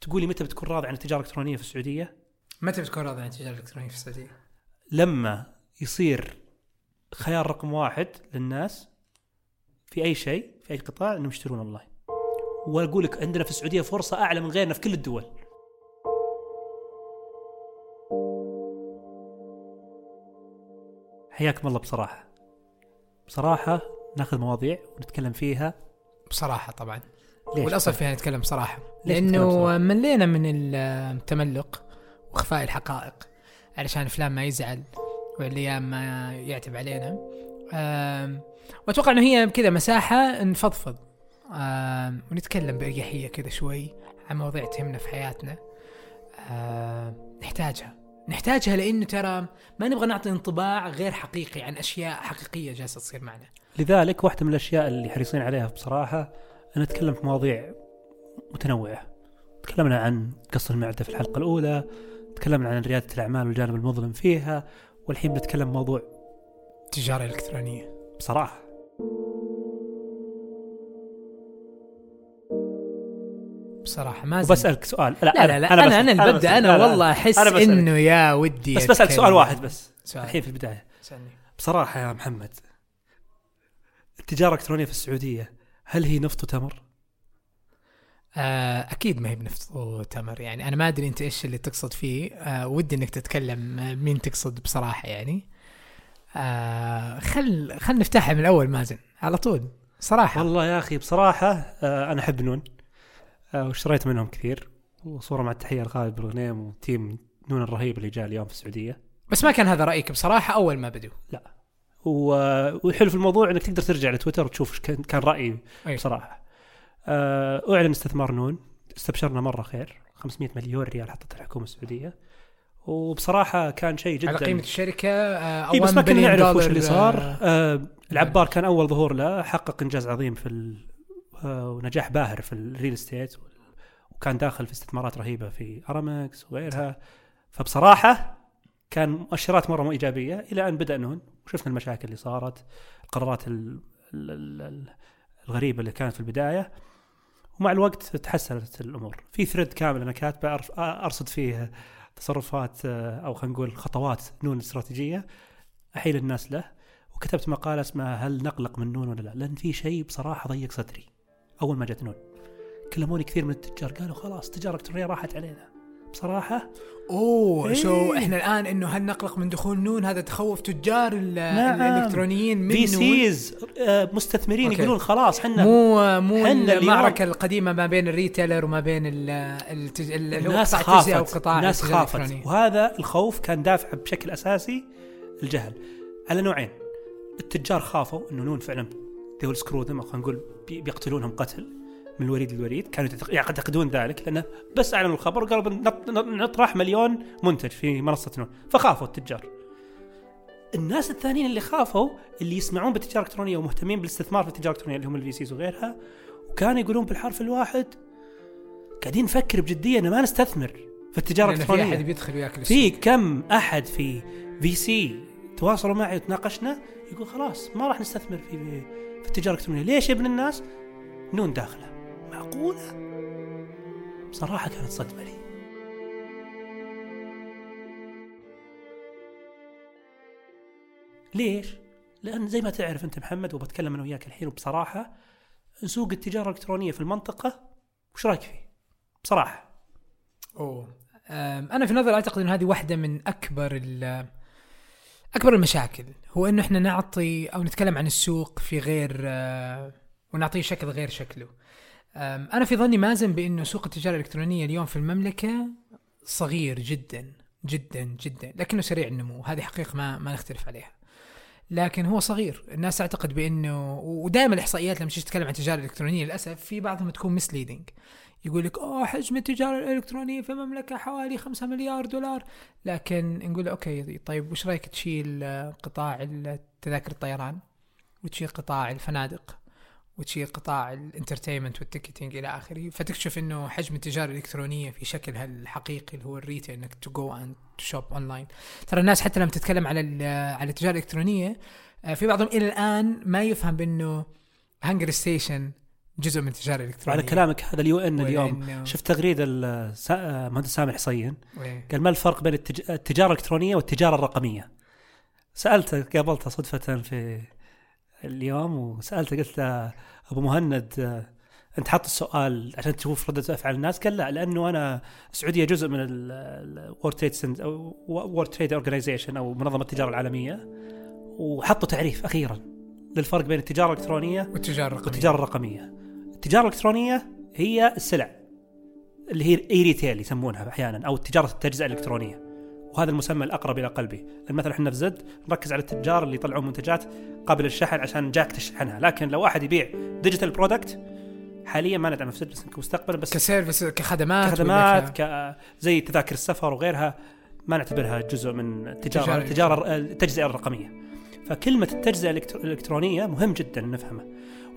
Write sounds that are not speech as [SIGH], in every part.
تقولي متى بتكون راضي عن التجارة الإلكترونية في السعودية؟ متى بتكون راضي عن التجارة الإلكترونية في السعودية؟ لما يصير خيار رقم واحد للناس في أي شيء في أي قطاع إنهم يشترون أونلاين. وأقول لك عندنا في السعودية فرصة أعلى من غيرنا في كل الدول. حياكم الله بصراحة. بصراحة ناخذ مواضيع ونتكلم فيها بصراحة طبعا؟ والاصل فيها نتكلم بصراحه ليش نتكلم لأنه بصراحة؟ ملينا من التملق وإخفاء الحقائق علشان فلان ما يزعل والايام ما يعتب علينا. وأتوقع إنه هي كذا مساحة نفضفض. ونتكلم بإريحية كذا شوي عن مواضيع تهمنا في حياتنا. نحتاجها. نحتاجها لأنه ترى ما نبغى نعطي انطباع غير حقيقي عن أشياء حقيقية جالسة تصير معنا. لذلك واحدة من الأشياء اللي حريصين عليها بصراحة أن نتكلم في مواضيع متنوعة. تكلمنا عن قص المعدة في الحلقة الأولى تكلمنا عن ريادة الأعمال والجانب المظلم فيها والحين بنتكلم موضوع تجارة إلكترونية. بصراحة. بصراحة ما وبسألك سؤال. لا لا لا لا أنا أنا, اللي ببدا بسأل- أنا لا، لا، والله أحس أنا. إنه يا ودي بس بسألك أتكلم. سؤال واحد بس. سؤال. الحين في البداية. سألني. بصراحة يا محمد التجارة الإلكترونية في السعودية هل هي نفط وتمر؟ آه أكيد ما هي بنفط وتمر يعني أنا ما أدري أنت إيش اللي تقصد فيه. آه ودي إنك تتكلم آه، مين تقصد بصراحة يعني. آه خل خل نفتحها من الأول مازن على طول صراحة. والله يا أخي بصراحة آه، أنا أحب نون آه، واشتريت منهم كثير وصورة مع التحية لخالد بالغنيم وتيم نون الرهيب اللي جاء اليوم في السعودية. بس ما كان هذا رأيك بصراحة أول ما بدوا و- والحلو في الموضوع إنك تقدر ترجع لتويتر وتشوف إيش كان رأيي أي. بصراحة. آه، أعلن استثمار نون. استبشرنا مرة خير. 500 مليون ريال حطتها الحكومة السعودية. وبصراحة كان شيء جدا. على قيمة الشركة آه إي بس 1 ما كنا نعرف وش اللي صار. آه، آه العبار كان أول ظهور له حقق إنجاز عظيم في آه ونجاح باهر في ال real estate. وكان داخل في استثمارات رهيبة في أرامكس وغيرها. فبصراحة كان مؤشرات مرة مو إيجابية إلى أن بدأ نون. وشفنا المشاكل اللي صارت القرارات ال ال ال ال الغريبة اللي كانت في البداية ومع الوقت تحسنت الأمور. في thread كامل أنا كاتبه أرصد فيه تصرفات أو خلينا نقول خطوات نون الاستراتيجيه أحيل الناس له وكتبت مقالة اسمها هل نقلق من نون ولا لا؟ لأن في شيء بصراحة ضيق صدري أول ما جت نون. كلموني كثير من التجار قالوا خلاص التجاره الالكترونيه راحت علينا. بصراحة أوه إيه. شو إحنا الآن إنه هل نقلق من دخول نون هذا تخوف تجار نعم. الإلكترونيين من VCs آه، مستثمرين okay. يقولون خلاص إحنا مو مو المعركة القديمة ما بين ال retailer وما بين ال التج... ال- اللي هو الناس قطاع خافت وقطاع الناس التجارة خافت. وهذا الخوف كان دافع بشكل أساسي الجهل على نوعين التجار خافوا إنه نون فعلا أو خلينا نقول بي- بيقتلونهم قتل من الوريد للوريد كانوا يعتق- يعتقدون ذلك لأنه بس أعلنوا الخبر وقالوا نطرح مليون منتج في منصة نون فخافوا التجار. الناس الثانيين اللي خافوا اللي يسمعون بالتجارة الإلكترونية ومهتمين بالاستثمار في التجارة الإلكترونية اللي هم ال VCs وغيرها وكانوا يقولون بالحرف الواحد قاعدين نفكر بجدية ان ما نستثمر في التجارة لأن في الإلكترونية. أحد بيدخل وياكل في. كم أحد في في سي تواصلوا معي وتناقشنا يقول خلاص ما راح نستثمر في في التجارة الإلكترونية. ليش يا ابن الناس؟ نون داخلة. معقوله بصراحة كانت صدمة لي. ليش؟ لأن زي ما تعرف أنت محمد وبتكلم أنا وياك الحين وبصراحة سوق التجارة الإلكترونية في المنطقة وش رأيك فيه؟ بصراحة. أوه. أم، أنا في نظري أعتقد انه هذه واحدة من أكبر ال- أكبر المشاكل. هو انه إحنا نعطي أو نتكلم عن السوق في غير آه، ونعطيه شكل غير شكله. أنا في ظني مازن بإنه سوق التجارة الإلكترونية اليوم في المملكة صغير جدا جدا جدا لكنه سريع النمو هذه حقيقة ما ما نختلف عليها. لكن هو صغير. الناس تعتقد بإنه ودائما الإحصائيات لما تيجي تتكلم عن التجارة الإلكترونية للأسف في بعضهم تكون مسليدنج يقول لك أوه حجم التجارة الإلكترونية في المملكة حوالي 5 مليار دولار. لكن نقول okay طيب وش رأيك تشيل قطاع تذاكر الطيران؟ وتشيل قطاع الفنادق؟ وتشيل قطاع ال entertainment وال ticketing إلى آخره. فتكتشف إنه حجم التجارة الإلكترونية في شكلها الحقيقي اللي هو ال retail إنك to go and to shop online ترى الناس حتى لما تتكلم على على التجارة الإلكترونية آه، في بعضهم إلى الآن ما يفهم بإنه هنجر ستيشن جزء من التجارة الإلكترونية. وعلى كلامك هذا ال UN اليوم. شفت تغريده المهندس سامح حصين. إيه. قال ما الفرق بين التج... التجارة الإلكترونية والتجارة الرقمية؟ سألته قابلته صدفة في اليوم وسألته قلت له أبو مهند أنت حاط السؤال عشان تشوف ردة أفعال الناس قال لا لأنه أنا السعودية جزء من ال world trade أو world trade organization أو منظمة التجارة العالمية وحطوا تعريف أخيرا للفرق بين التجارة الإلكترونية والتجارة الرقمية والتجارة الرقمية. التجارة الإلكترونية هي السلع اللي هي e-retail يسمونها أحيانا أو تجارة التجزئة الإلكترونية. وهذا المسمى الأقرب إلى قلبي، لأن مثلا إحنا في زد نركز على التجار اللي يطلعون منتجات قابلة للشحن عشان جاك تشحنها، لكن لو واحد يبيع digital product حاليا ما ندعم في زد بس مستقبلا بس ك service كخدمات كخدمات ك... زي تذاكر السفر وغيرها ما نعتبرها جزء من التجاره التجاره التجزئة الرقمية. فكلمة التجزئة الإلكترونية مهم جدا نفهمها.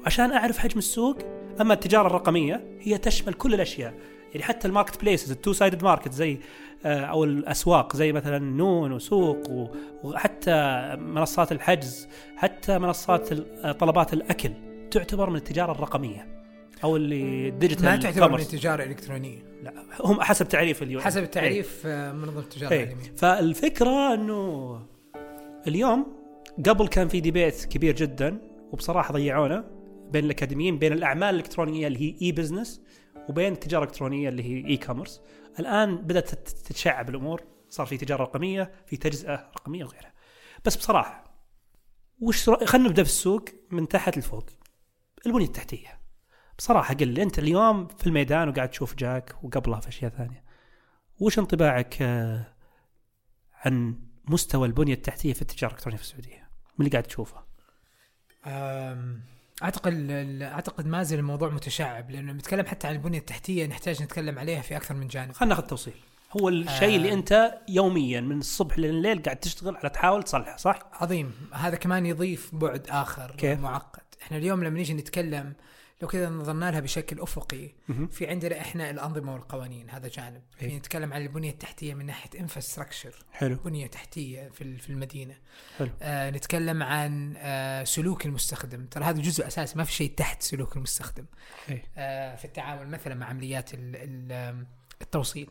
وعشان أعرف حجم السوق أما التجارة الرقمية هي تشمل كل الأشياء. يعني حتى ال marketplaces ال two-sided market زي أو الأسواق زي مثلا نون وسوق وحتى منصات الحجز حتى منصات ال- طلبات الأكل تعتبر من التجارة الرقمية أو ال digital ما تعتبر من. التجارة الإلكترونية. لا هم حسب تعريف اليوم. حسب التعريف آه، منظمة التجارة إيه. العالمية. فالفكرة إنه اليوم قبل كان في debate كبير جدا وبصراحة ضيعونا بين الأكاديميين بين الأعمال الإلكترونية اللي هي e-business وبين التجارة الإلكترونية اللي هي e-commerce الآن بدأت تت- تتشعب الأمور صار في تجارة رقمية في تجزئة رقمية وغيرها. بس بصراحة وش رأ- خلينا نبدأ في السوق من تحت لفوق البنية التحتية. بصراحة قل لي أنت اليوم في الميدان وقاعد تشوف جاك وقبلها في أشياء ثانية. وش انطباعك آه، عن مستوى البنية التحتية في التجارة الإلكترونية في السعودية؟ من اللي قاعد تشوفه؟ أم، أعتقد أعتقد ما زال الموضوع متشعب لأنه نتكلم حتى عن البنية التحتية نحتاج نتكلم عليها في أكثر من جانب. خلينا ناخذ توصيل. هو الشيء آه. اللي أنت يوميا من الصبح لليل قاعد تشتغل على تحاول تصلحه صح؟ عظيم. هذا كمان يضيف بعد آخر كيف؟ معقد. إحنا اليوم لما نيجي نتكلم لو كذا نظرنا لها بشكل أفقي. في عندنا إحنا الأنظمة والقوانين هذا جانب. في إيه. نتكلم عن البنية التحتية من ناحية انفراستراكشر حلو. بنية تحتية في في المدينة. حلو. آه نتكلم عن آه سلوك المستخدم. ترى هذا جزء أساسي ما في شيء تحت سلوك المستخدم. إيه. آه في التعامل مثلا مع عمليات ال- ال- التوصيل.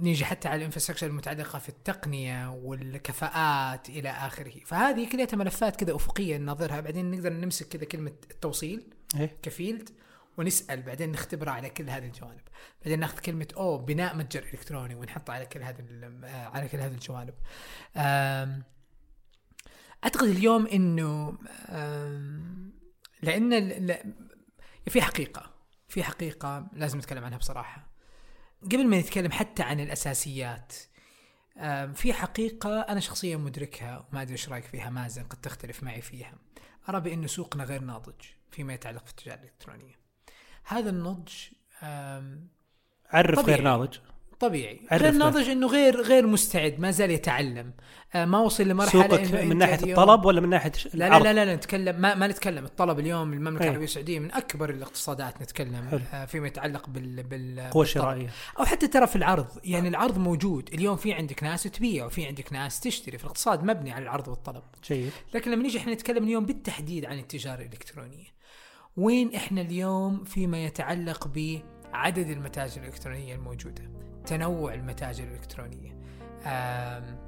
نيجي حتى على الانفراستراكشر المتعلقة في التقنية والكفاءات إلى آخره. فهذه كلها ملفات كذا أفقية نناظرها. بعدين نقدر نمسك كذا كلمة التوصيل. إيه. كفيلد ونسأل بعدين نختبرها على كل هذه الجوانب. بعدين ناخذ كلمة أو بناء متجر إلكتروني ونحطها على كل هذه آه، على كل هذه الجوانب. أعتقد اليوم إنه لأن في حقيقة في حقيقة لازم نتكلم عنها بصراحة. قبل ما نتكلم حتى عن الأساسيات في حقيقة أنا شخصيا مدركها وما أدري إيش رأيك فيها مازن قد تختلف معي فيها. أرى بانه سوقنا غير ناضج. فيما يتعلق في التجارة الإلكترونية هذا النضج عرف. غير ناضج طبيعي. غير. ناضج إنه غير غير مستعد ما زال يتعلم. آه ما وصل لمرحلة سوقك من ناحية الطلب ولا من ناحية لا لا؟ لا لا, لا نتكلم. ما, ما نتكلم. الطلب اليوم المملكة. العربية السعودية من أكبر الاقتصادات نتكلم حلو. آه فيما يتعلق بال بال قوة بالطلب. شرائية. أو حتى ترى في العرض. يعني العرض موجود. اليوم في عندك ناس تبيع وفي عندك ناس تشتري. في الاقتصاد مبني على العرض والطلب. جيد. لكن لما نيجي إحنا نتكلم اليوم بالتحديد عن التجارة الإلكترونية وين إحنا اليوم فيما يتعلق بعدد المتاجر الإلكترونية الموجودة؟ تنوع المتاجر الإلكترونية. آم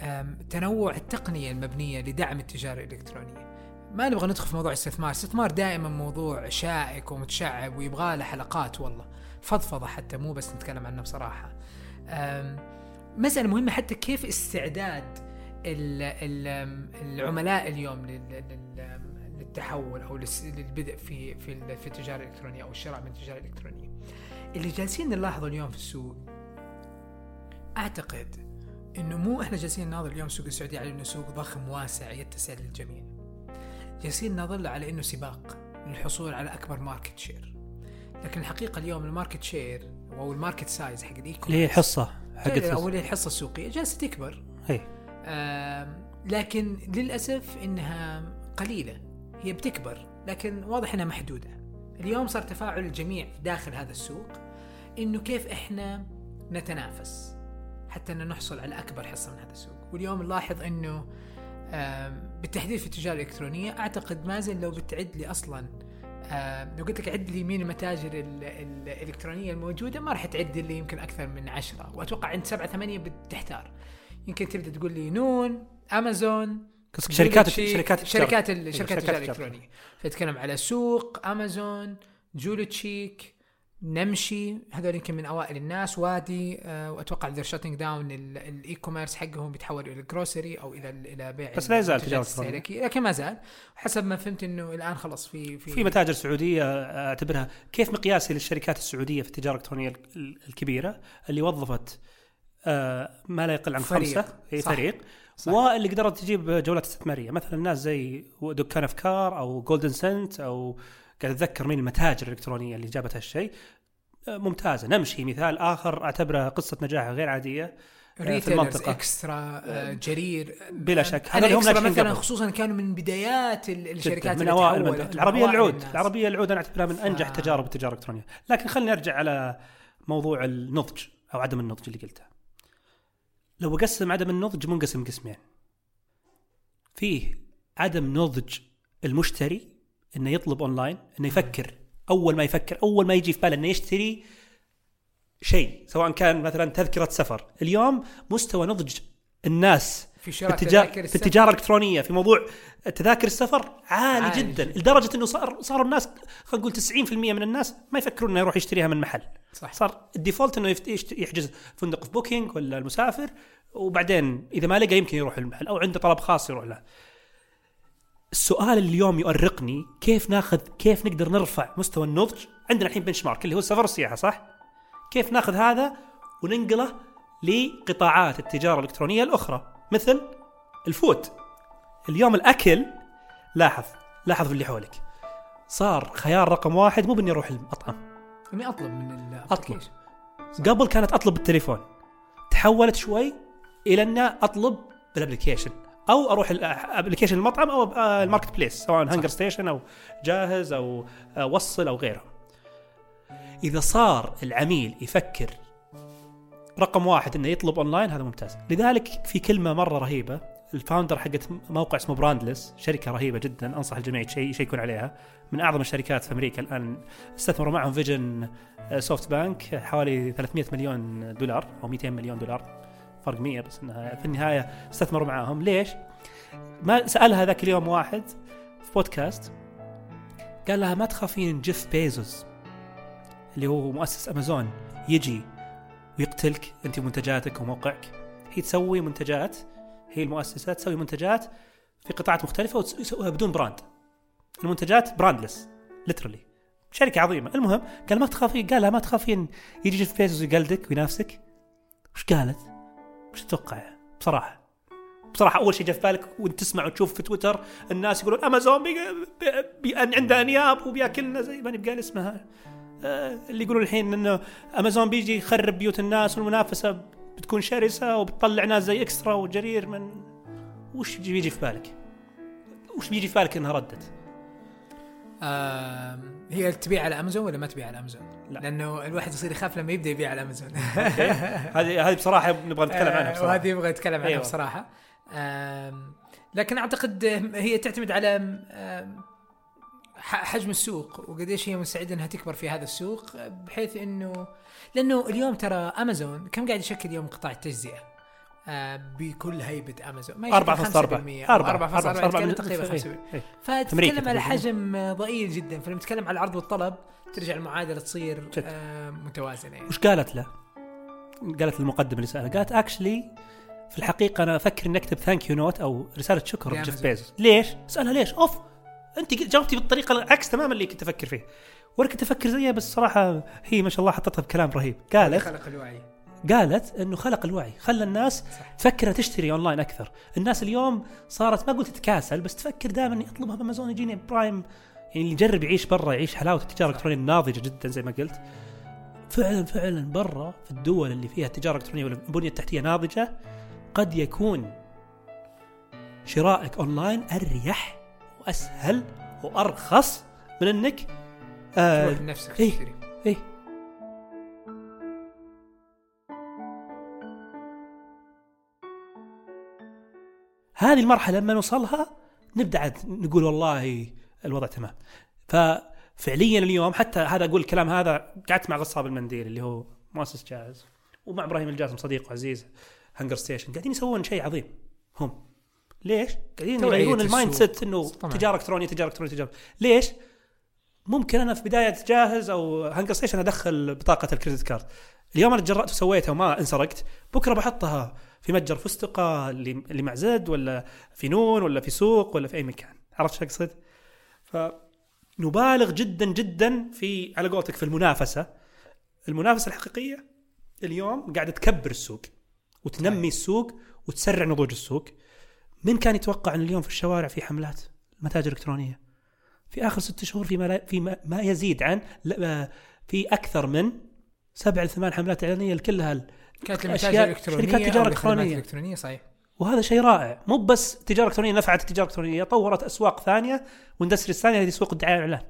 آم تنوع التقنية المبنية لدعم التجارة الإلكترونية. ما نبغى ندخل في موضوع الاستثمار الاستثمار دائما موضوع شائك ومتشعب ويبغى له حلقات والله. فضفضة حتى مو بس نتكلم عنه بصراحة. آم، مسألة مهمة حتى كيف استعداد ال- ال- العملاء اليوم لل- لل- للتحول أو للبدء في في التجارة الإلكترونية أو الشراء من التجارة الإلكترونية. اللي جالسين نلاحظه اليوم في السوق أعتقد إنه مو إحنا جالسين نناظر اليوم السوق السعودي على إنه سوق ضخم واسع يتسع للجميع. جالسين نناظر له على إنه سباق للحصول على أكبر market share. لكن الحقيقة اليوم ال market share أو ال market size حق ال e اللي هي حقت أو الس- اللي هي الحصة السوقية جالسة تكبر إي آم، لكن للأسف إنها قليلة هي بتكبر لكن واضح إنها محدودة اليوم صار تفاعل الجميع داخل هذا السوق إنه كيف إحنا نتنافس حتى ان نحصل على أكبر حصة من هذا السوق. واليوم نلاحظ إنه بالتحديد في التجارة الإلكترونية أعتقد مازن لو بتعد لي أصلا لو قلت لك عد لي مين المتاجر ال- ال- الإلكترونية الموجودة ما راح تعد لي يمكن أكثر من عشرة وأتوقع عند سبعة ثمانية بتحتار. يمكن تبدأ تقول لي نون أمازون قصدك شركات جولتشي- شركات. شركات شركات شركات التجارة. الإلكترونية فيتكلم على سوق أمازون جولو تشيك نمشي هذول يمكن من أوائل الناس وادي آه وأتوقع ذير شوتنج داون الاي كوميرس حقهم بيتحول إلى الجروسري أو إلى ال- إلى بيع بس لا يزال. الاستهلاكية. لكن ما زال حسب ما فهمت إنه الآن خلاص في في, في متاجر سعودية أعتبرها كيف مقياسي للشركات السعودية في التجارة الإلكترونية ال- الكبيرة اللي وظفت آه، ما لا يقل عن فريق. خمسه. فريق صح. واللي قدرت تجيب جولات استثمارية مثلا ناس زي دكان أفكار أو جولدن سنت أو قاعد أتذكر مين المتاجر الإلكترونية اللي جابت هالشيء آه، ممتازة نمشي مثال آخر أعتبره قصة نجاح غير عادية في retailers المنطقة. اكسترا آه، جرير بلا شك. هذا هم مثلا. خصوصا كانوا من بدايات الشركات من أوائل من العربية العود. العربية العود أنا أعتبرها من أنجح آه. تجارب التجارة الإلكترونية لكن خليني أرجع على موضوع النضج أو عدم النضج اللي قلته لو بقسم عدم النضج منقسم قسمين. فيه عدم نضج المشتري إنه يطلب أونلاين إنه يفكر. أول ما يفكر أول ما يجي في باله إنه يشتري شيء سواء كان مثلا تذكرة سفر. اليوم مستوى نضج الناس في شراء التجار في التجارة الإلكترونية في موضوع تذاكر السفر عالي, عالي جدا. جداً. لدرجة إنه صار صاروا الناس خلينا نقول 90% من الناس ما يفكرون إنه يروح يشتريها من محل. صح. صار ال default إنه يفت- يحجز فندق في بوكينج ولا المسافر وبعدين إذا ما لقى يمكن يروح المحل أو عنده طلب خاص يروح له. السؤال اللي اليوم يؤرقني كيف ناخذ كيف نقدر نرفع مستوى النضج عندنا الحين benchmark اللي هو السفر والسياحة صح؟ كيف ناخذ هذا وننقله لقطاعات التجارة الإلكترونية الأخرى؟ مثل ال food اليوم الأكل لاحظ لاحظ في اللي حولك. صار خيار رقم واحد مو بإني أروح المطعم. إني أطلب من application. قبل كانت أطلب بالتليفون. تحولت شوي إلى ان أطلب بال application. أو أروح ال application المطعم أو آه، ال marketplace سواء هانجر ستيشن أو جاهز أو آه، وصل أو غيره. إذا صار العميل يفكر رقم واحد إنه يطلب اونلاين هذا ممتاز. لذلك في كلمة مرة رهيبة ال founder حقت موقع اسمه براندلس شركة رهيبة جدا أنصح الجميع يشي- يشيكون عليها. من أعظم الشركات في أمريكا الآن استثمروا معهم vision سوفت بانك حوالي 300 مليون دولار أو 200 مليون دولار. فرق 100 بس إنها في النهاية استثمروا معاهم ليش؟ ما سألها ذاك اليوم واحد في بودكاست قال لها ما تخافين جيف بيزوس اللي هو مؤسس امازون يجي ويقتلك أنت ومنتجاتك وموقعك. هي تسوي منتجات هي المؤسسة تسوي منتجات في قطاعات مختلفة وتسويها بدون brand. المنتجات Brandless literally شركة عظيمة. المهم قال ما تخافين قال لها ما تخافين. يجي جيف بيزوس ويقلدك وينافسك. وش قالت؟ وش تتوقع؟ بصراحة. بصراحة أول شيء جاء في بالك وأنت تسمع وتشوف في تويتر الناس يقولون أمازون بي بي بي عنده أنياب وبياكلنا زي ماني بقال اسمها. اللي يقولون الحين إنه امازون بيجي يخرب بيوت الناس والمنافسة بتكون شرسة وبتطلع ناس زي اكسترا وجرير من وش بيجي في بالك؟ وش بيجي في بالك إنها ردت؟ آم، هي تبيع على امازون ولا ما تبيع على امازون؟ لا. لأنه الواحد يصير يخاف لما يبدأ يبيع على امازون. [LAUGHS] هذه هذه بصراحة نبغى نتكلم عنها آه، بصراحة وهذه يبغى يتكلم عنها أيوة. بصراحة آم، لكن أعتقد هي تعتمد على حجم السوق وقديش هي مستعده إنها تكبر في هذا السوق بحيث إنه لأنه اليوم ترى أمازون كم قاعد يشكل اليوم قطاع التجزئة آه، بكل هيبة أمازون ما يشكل 4.4 5% 4.4 4.4 تقريبا 5% إيه. فتتكلم على. حجم ضئيل جدا فلما تتكلم على العرض والطلب ترجع المعادلة تصير. آه، متوازنة يعني. وش قالت له؟ قالت المقدمه اللي سالها قالت actually في الحقيقة أنا أفكر إني أكتب thank you note أو رسالة شكر لجيف. بيزوس ليش؟ سألها ليش؟ أوف أنت جاوبتي بالطريقة العكس تماما اللي كنت أفكر فيه. وأنا كنت أفكر زيها بس صراحة هي ما شاء الله حطتها بكلام رهيب. قالت خلق الوعي. قالت إنه خلق الوعي. خلى الناس صح. تفكر تشتري أونلاين أكثر. الناس اليوم صارت ما قلت تتكاسل بس تفكر دائما إني أطلبها بأمازون يجيني Prime يعني اللي يجرب يعيش برا يعيش حلاوة التجارة الإلكترونية الناضجة جدا زي ما قلت. فعلا فعلا برا في الدول اللي فيها التجارة الإلكترونية والبنية التحتية ناضجة قد يكون شرائك أونلاين أريح واسهل وأرخص من إنك آه تروح لنفسك إيه. تشتري إيه. هذه المرحلة لما نوصلها نبدأ عاد نقول والله الوضع تمام. ف فعليا اليوم حتى هذا أقول الكلام هذا قعدت مع غصاب المنديل اللي هو مؤسس جاهز ومع إبراهيم الجاسم صديق وعزيز HungerStation قاعدين يسوون شيء عظيم هم. ليش؟ قاعدين يغيرون ال mindset إنه. تجارة إلكترونية تجارة إلكترونية تجارة ليش؟ ممكن أنا في بداية جاهز أو HungerStation أدخل بطاقة ال credit card اليوم أنا تجرأت وسويتها وما انسرقت بكرة بحطها في متجر اللي اللي مع زد ولا في نون ولا في سوق ولا في أي مكان عرفت شو أقصد؟ فنبالغ جدا جدا في على قولتك في المنافسة المنافسة الحقيقية اليوم قاعدة تكبر السوق وتنمي السوق وتسرع نضوج السوق من كان يتوقع إن اليوم في الشوارع في حملات متاجر إلكترونية؟ في آخر ست شهور في ما, لا في ما, يزيد عن لا- في أكثر من سبع لثمان حملات إعلانية لكلها كانت المتاجر الالكترونيه شركات تجارة إلكترونية. الالكترونيه صحيح. وهذا شيء رائع. مو بس تجارة إلكترونية نفعت التجاره الالكترونيه طورت أسواق ثانية واندستريز ثانية هذه سوق الدعايه والاعلان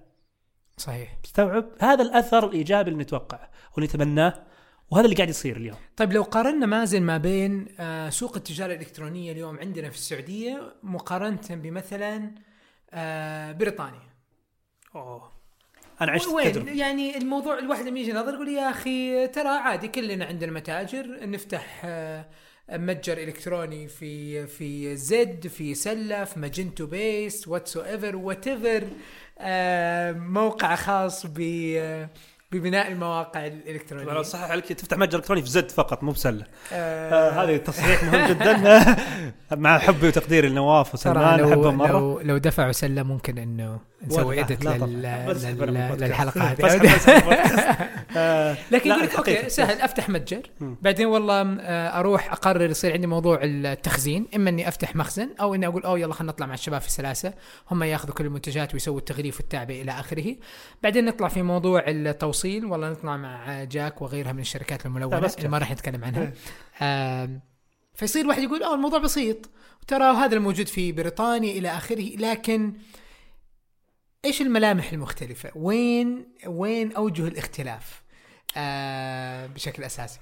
صحيح. تستوعب؟ هذا الأثر الإيجابي اللي نتوقعه ونتمناه. وهذا اللي قاعد يصير اليوم. طيب لو قارنا مازن ما بين آه، سوق التجارة الإلكترونية اليوم عندنا في السعودية مقارنة بمثلا آه، بريطانيا. أوه. أنا عشت وين؟ يعني الموضوع الواحد لما يجي نظر يقول يا أخي ترى عادي كلنا عندنا متاجر نفتح آه، متجر إلكتروني في في زد في سلة في Magento based whatever whatever موقع خاص ب ببناء المواقع الإلكترونية. لو صح عليك. تفتح متجر إلكتروني في زد فقط مو بسلة. آه، آه هذه تصريح مهم جدا. [LAUGHS] مع حبي وتقديري لنواف وسلمان لو احبهم مرة. لو لو دفعوا سلة ممكن إنه نسوي ادت. للحلقة [LAUGHS] هذه. [LAUGHS] لكن لا، يقول لك. أوكي سهل أفتح متجر. بعدين والله آه، أروح أقرر يصير عندي موضوع التخزين إما إني أفتح مخزن أو إني أقول أوه يلا خلينا نطلع مع الشباب في السلاسة هم ياخذوا كل المنتجات ويسووا التغليف والتعبئة إلى آخره بعدين نطلع في موضوع التوصيل والله نطلع مع جاك وغيرها من الشركات الملونة اللي ما راح نتكلم عنها إيه. آم، فيصير واحد يقول أوه الموضوع بسيط ترى هذا الموجود في بريطانيا إلى آخره لكن إيش الملامح المختلفة؟ وين وين أوجه الاختلاف؟ آه بشكل أساسي.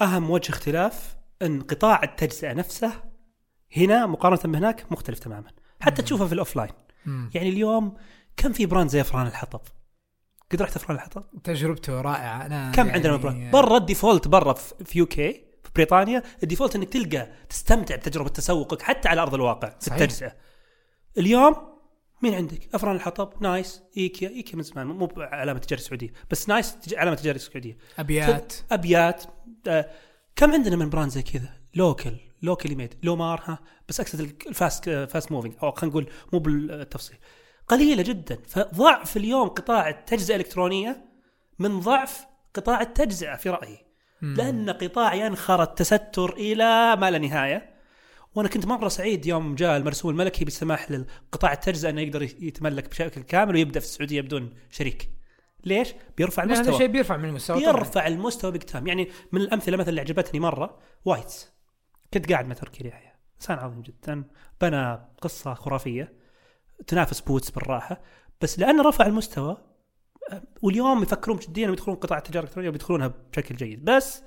أهم وجه اختلاف إن قطاع التجزئة نفسه هنا مقارنة بهناك مختلف تماما. حتى تشوفه في ال offline. يعني اليوم كم في brand زي أفران الحطب؟ قد رحت أفران الحطب؟ تجربته رائعة. أنا كم يعني عندنا brand؟ برا ال default برا في UK في بريطانيا ال default إنك تلقى تستمتع بتجربة تسوقك حتى على أرض الواقع في. التجزئه اليوم مين عندك؟ أفران الحطب Nice. إيكيا إيكيا من زمان مو علامة تجارة سعودية. بس Nice تج- علامة تجارة سعودية. أبيات. أبيات. آه كم عندنا من brand زي كذا؟ local locally made لومار ها. بس أقصد ال fast fast moving أو خلينا نقول مو بالتفصيل. قليلة جدا. فضعف اليوم قطاع التجزئة الإلكترونية من ضعف قطاع التجزئة في رأيي. لأن قطاع ينخر التستر إلى ما لا نهاية. وأنا كنت مرة سعيد يوم جاء المرسوم الملكي بالسماح للقطاع التجزئة أنه يقدر يتملك بشكل كامل ويبدأ في السعودية بدون شريك. ليش؟ بيرفع لا، هذا المستوى شيء بيرفع من المستوى طبعاً. يرفع المستوى big time يعني من الأمثلة مثلا اللي عجبتني مرة Whites. كنت قاعد مع تركي يحيى إنسان عظيم جدا. بنى قصة خرافية. تنافس Boots بالراحة. بس لأنه رفع المستوى واليوم يفكرون جديا انهم يدخلون قطاع التجارة الإلكترونية وبيدخلونها بشكل جيد. بس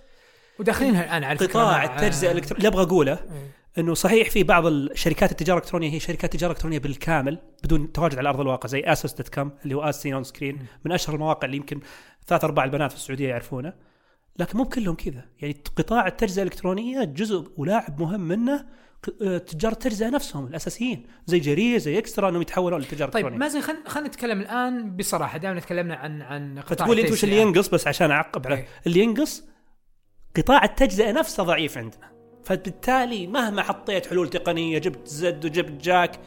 وداخلينها الآن على قطاع التجزئة الالكترونيه اللي أبغى أقوله إيه. إنه صحيح في بعض الشركات التجارة الإلكترونية هي شركات تجاره الكترونيه بالكامل بدون تواجد على أرض الواقع زي ASOS dot com اللي هو as seen on screen من أشهر المواقع اللي يمكن ثلاث أرباع البنات في السعودية يعرفونه. لكن مو بكلهم كذا. يعني قطاع التجزئة الإلكترونية جزء ولاعب مهم منه آه، تجار التجزئة نفسهم الأساسيين زي جرير زي إكسترا إنهم يتحولون للتجاره طيب الالكترونيه مازن خلينا خلينا نتكلم الآن بصراحة. دائما تكلمنا عن عن قطاع فتقول إنت وش اللي. ينقص؟ بس عشان أعقب على إيه. اللي ينقص قطاع التجزئة نفسه ضعيف عندنا. فبالتالي مهما حطيت حلول تقنية جبت زد وجبت جاك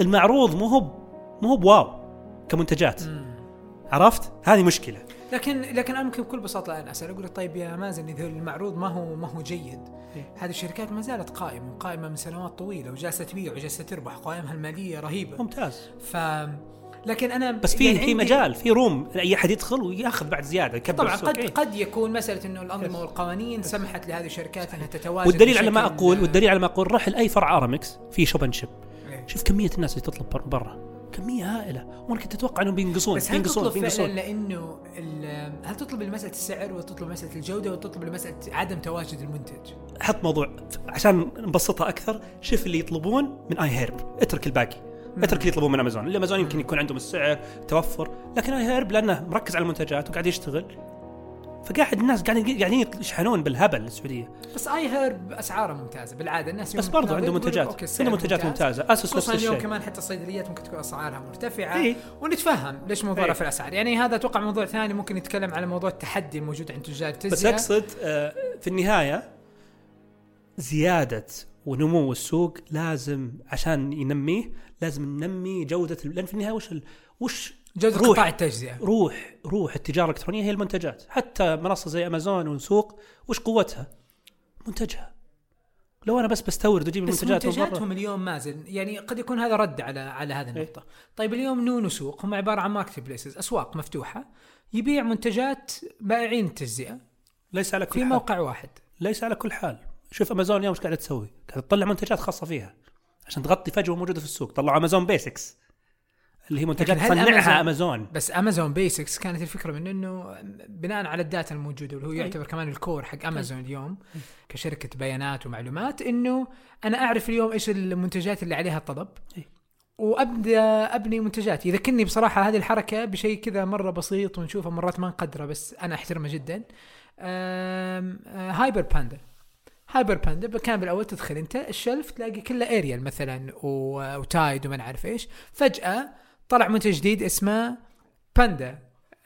المعروض مو هو مو هو بواو كمنتجات. عرفت؟ هذه مشكلة. لكن لكن أنا ممكن بكل بساطة الآن أسأل أقول طيب يا مازن إذا المعروض ما هو ما هو جيد إيه. هذه الشركات ما زالت قائمة قائمة من سنوات طويلة وجالسة تبيع وجالسة تربح قوائمها المالية رهيبة. ممتاز. ف لكن أنا بس في يعني في مجال في room أي أحد يدخل ويأخذ بعد زيادة يكبر طبعا السوق. قد إيه. قد يكون مسألة إنه الأنظمة والقوانين سمحت لهذه الشركات إنها تتواجد والدليل على ما أقول والدليل على ما أقول روح لأي فرع ارامكس في Shop and Ship. شوف كمية الناس اللي تطلب بر- برا. كمية هائلة. وأنا كنت أتوقع إنهم بينقصون بس هل بينقصون تطلب فعلا بينقصون. لأنه ال- هل تطلب لمساله السعر ولا تطلب لمساله الجودة ولا تطلب لمساله عدم تواجد المنتج؟ حط موضوع عشان نبسطها أكثر شوف اللي يطلبون من iHerb اترك الباقي. اترك اللي يطلبون من امازون اللي امازون يمكن يكون عندهم السعر توفر لكن iHerb لأنه مركز على المنتجات وقاعد يشتغل. فقاعد الناس قاعدين قاعدين يشحنون بالهبل السعودية. بس iHerb اسعاره ممتازة بالعادة الناس بس برضو عنده منتجات. عنده منتجات ممتاز. ممتازة. اسس نفس اليوم الشيء كمان حتى الصيدليات ممكن تكون أسعارها مرتفعة. إيه. ونتفهم ليش إيه. في الأسعار. يعني هذا أتوقع موضوع ثاني ممكن نتكلم على موضوع التحدي الموجود عند تجار بس التجزئه أقصد آه، في النهاية زيادة ونمو السوق لازم عشان ينميه لازم ننمي جودة لأن في النهاية وش ال... وش جودة روح. قطاع التجزئة. روح روح التجارة الإلكترونية هي المنتجات. حتى منصة زي امازون وسوق وش قوتها؟ منتجها. لو أنا بس بستورد وأجيب بس المنتجات من برا منتجاتهم اليوم مازن. يعني قد يكون هذا رد على على هذه إيه. النقطة. طيب اليوم نون وسوق هم عبارة عن marketplaces أسواق مفتوحة. يبيع منتجات بائعين التجزئه ليس على كل في حال. موقع واحد. ليس على كل حال. شوف امازون اليوم إيش قاعدة تسوي؟ قاعدة تطلع منتجات خاصة فيها عشان تغطي فجوة موجودة في السوق. طلعوا امازون basics اللي هي منتجات تصنعها أمازون- امازون بس امازون basics كانت الفكرة من إنه بناء على ال data الموجودة واللي هو أي. يعتبر كمان ال core حق امازون اليوم كشركة بيانات ومعلومات إنه أنا أعرف اليوم إيش المنتجات اللي عليها الطلب أي. وأبدأ أبني منتجات. يذكرني بصراحة هذه الحركة بشيء كذا مرة بسيط ونشوفه مرات ما نقدره بس أنا أحترمه جدا. آم، آه، هايبر باندا هايبر باندا كان بالأول تدخل أنت ال shelf تلاقي كله أريال مثلا وتايد وما نعرف إيش. فجأة طلع منتج جديد اسمه باندا.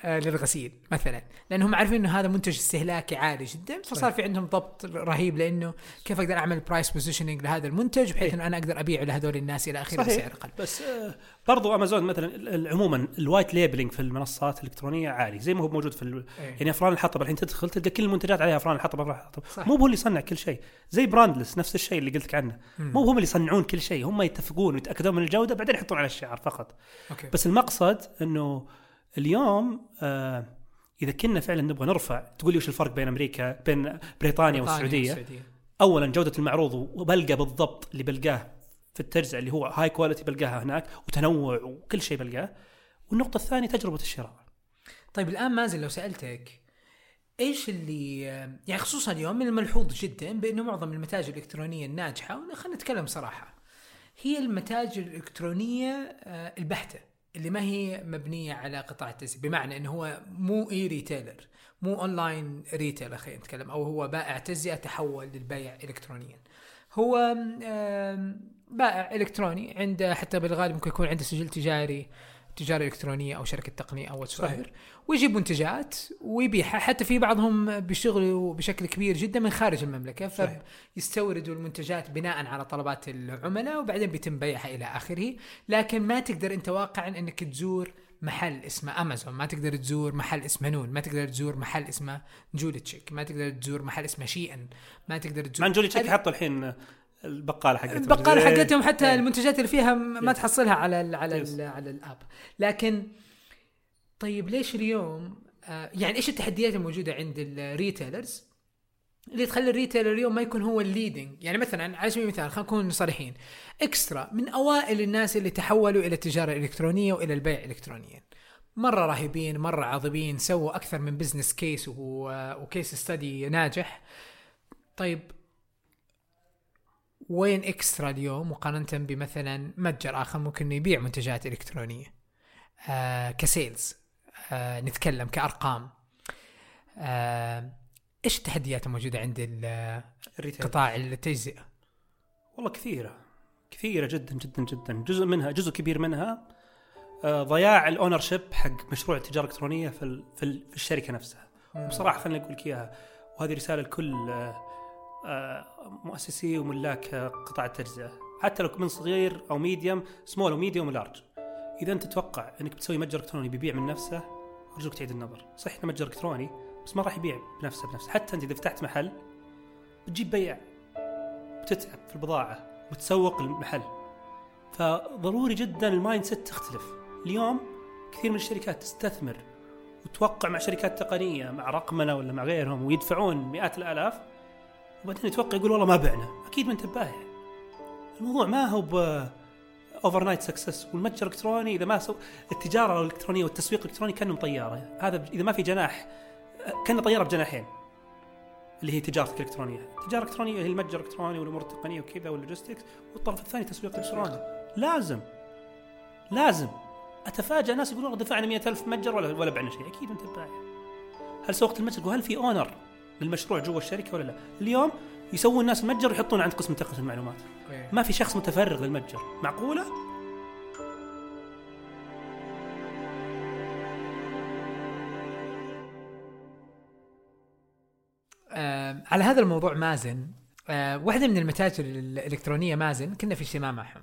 للغسيل مثلا لأنهم عارفين إنه هذا منتج استهلاكي عالي جدا فصار في عندهم ضبط رهيب لأنه كيف أقدر أعمل price positioning لهذا المنتج بحيث إيه. إنه أنا أقدر ابيعه لهذول الناس إلى آخره. بسعر أقل بس آه، برضو امازون مثلا عموما ال white labeling في المنصات الإلكترونية عالي زي ما هو موجود في ال... إيه. يعني أفران الحطب الحين تدخل تلقى كل المنتجات عليها أفران الحطب أفران الحطب صح. مو هو اللي يصنع كل شيء زي براندلس نفس الشيء اللي قلت لك عنه مم. مو هم اللي يصنعون كل شيء هم يتفقون ويتأكدون من الجودة بعدين يحطون على الشعار فقط okay بس المقصد إنه اليوم آه إذا كنا فعلا نبغى نرفع تقول لي وش الفرق بين أمريكا بين بريطانيا والسعودية؟ اولا جودة المعروض وبلقى بالضبط اللي بلقاه في التجزئه اللي هو high quality بلقاها هناك وتنوع وكل شيء بلقاه. والنقطة الثانية تجربة الشراء. طيب الآن مازن لو سألتك إيش اللي يعني خصوصا اليوم من الملحوظ جدا بأنه معظم المتاجر الإلكترونية الناجحة خلينا نتكلم صراحة هي المتاجر الإلكترونية آه، البحتة. اللي ما هي مبنية على قطاع التسويق بمعنى إنه هو مو e-retailer مو online retailer خلينا نتكلم أو هو بائع تجزئة تحول للبيع الكترونيا. هو بائع إلكتروني عنده حتى بالغالب ممكن يكون عنده سجل تجاري تجارة إلكترونية أو شركة تقنية أو صحيح. ويجيب منتجات ويبيعها حتى في بعضهم بيشتغلوا بشكل كبير جدا من خارج المملكة. فيستوردوا المنتجات بناء على طلبات العملاء وبعدين بيتم بيعها إلى آخره لكن ما تقدر أنت واقعا إنك تزور محل اسمه امازون ما تقدر تزور محل اسمه نون ما تقدر تزور محل اسمه جولتشيك ما تقدر تزور محل اسمه شيئن ما تقدر تزور مع جولي تشيك حطوا الحين البقالة حقتهم البقالة إيه. حقتهم حتى إيه. المنتجات اللي فيها ما Yes. تحصلها على ال على Yes. ال على ال app لكن طيب ليش اليوم آه يعني إيش التحديات الموجودة عند ال retailers اللي تخلي ال retailer اليوم ما يكون هو ال leading يعني مثلا على سبيل المثال خلينا نكون صريحين إكسترا من أوائل الناس اللي تحولوا إلى التجارة الإلكترونية وإلى البيع الكترونيا مرة رهيبين مرة عظيمين سووا أكثر من business case و case study ناجح طيب وين إكسترا اليوم مقارنة بمثلا متجر آخر ممكن يبيع منتجات إلكترونية؟ آه ك sales. آه نتكلم كأرقام. آه إيش التحديات الموجودة عند. قطاع التجزئة؟ والله كثيرة. كثيرة جدا جدا جدا. جزء منها جزء كبير منها آه، ضياع ال ownership حق مشروع التجاره الالكترونيه في في, ال- في الشركة نفسها. بصراحة خليني أقول لك إياها وهذه رسالة لكل آه، مؤسسي وملاك قطاع التجزئة. حتى لو من صغير أو medium small و medium و large إذا أنت تتوقع إنك بتسوي متجر إلكتروني بيبيع من نفسه أرجوك تعيد النظر. صحيح إنه متجر إلكتروني بس ما راح يبيع بنفسه بنفسه. حتى أنت إذا فتحت محل بتجيب بياع بتتعب في البضاعة وتسوق المحل. فضروري جدا ال mindset تختلف. اليوم كثير من الشركات تستثمر وتوقع مع شركات تقنية مع رقمنه ولا مع غيرهم ويدفعون مئات الآلاف. وبعدين يتوقع يقول والله ما بعنا. أكيد ما انت بايع الموضوع ما هو ب overnight success والمتجر الإلكتروني إذا ما سو التجارة الإلكترونية والتسويق الإلكتروني كانه طيارة. هذا إذا ما في جناح كأنه طيارة بجناحين. اللي هي تجارتك الإلكترونية، التجارة الإلكترونية هي المتجر الإلكتروني والأمور التقنية وكذا وال logistics. والطرف الثاني تسويق إلكتروني. لازم لازم اتفاجئ ناس يقولون دفعنا 100000 متجر ولا ولا بعنا شيء. أكيد انت بايع هل سوقت المتجر؟ وهل في owner للمشروع جوا الشركة ولا لا. اليوم يسوون الناس المتجر ويحطون عند قسم تقنية المعلومات. ما في شخص متفرغ للمتجر. معقولة؟ آه على هذا الموضوع مازن آه واحدة من المتاجر الإلكترونية مازن كنا في اجتماع معهم.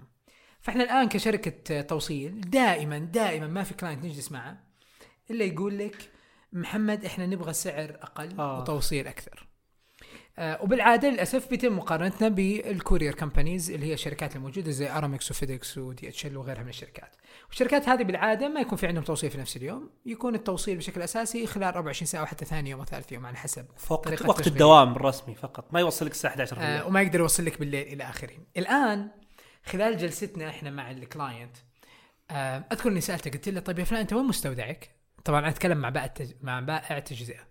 فإحنا الآن كشركة توصيل دائما دائما ما في كلاينت نجلس معه إلا يقول لك محمد إحنا نبغى سعر أقل آه. وتوصيل أكثر آه وبالعادة للأسف بيتم مقارنتنا بال courier companies اللي هي الشركات الموجودة زي أرامكس وفيدكس ودي اتش ال وغيرها من الشركات والشركات هذه بالعادة ما يكون في عندهم توصيل في نفس اليوم يكون التوصيل بشكل أساسي خلال 24 ساعة وحتى ثاني يوم وثالث يوم على حسب طريقة وقت تشغيل. الدوام الرسمي فقط ما يوصلك الساعة 11 آه بالليل وما يقدر يوصل لك بالليل إلى آخره. الآن خلال جلستنا إحنا مع ال client آه أذكر إني سالته قلت له طيب يا فلان أنت وين مستودعك؟ طبعا أتكلم مع بائع. مع بائع التجزئة.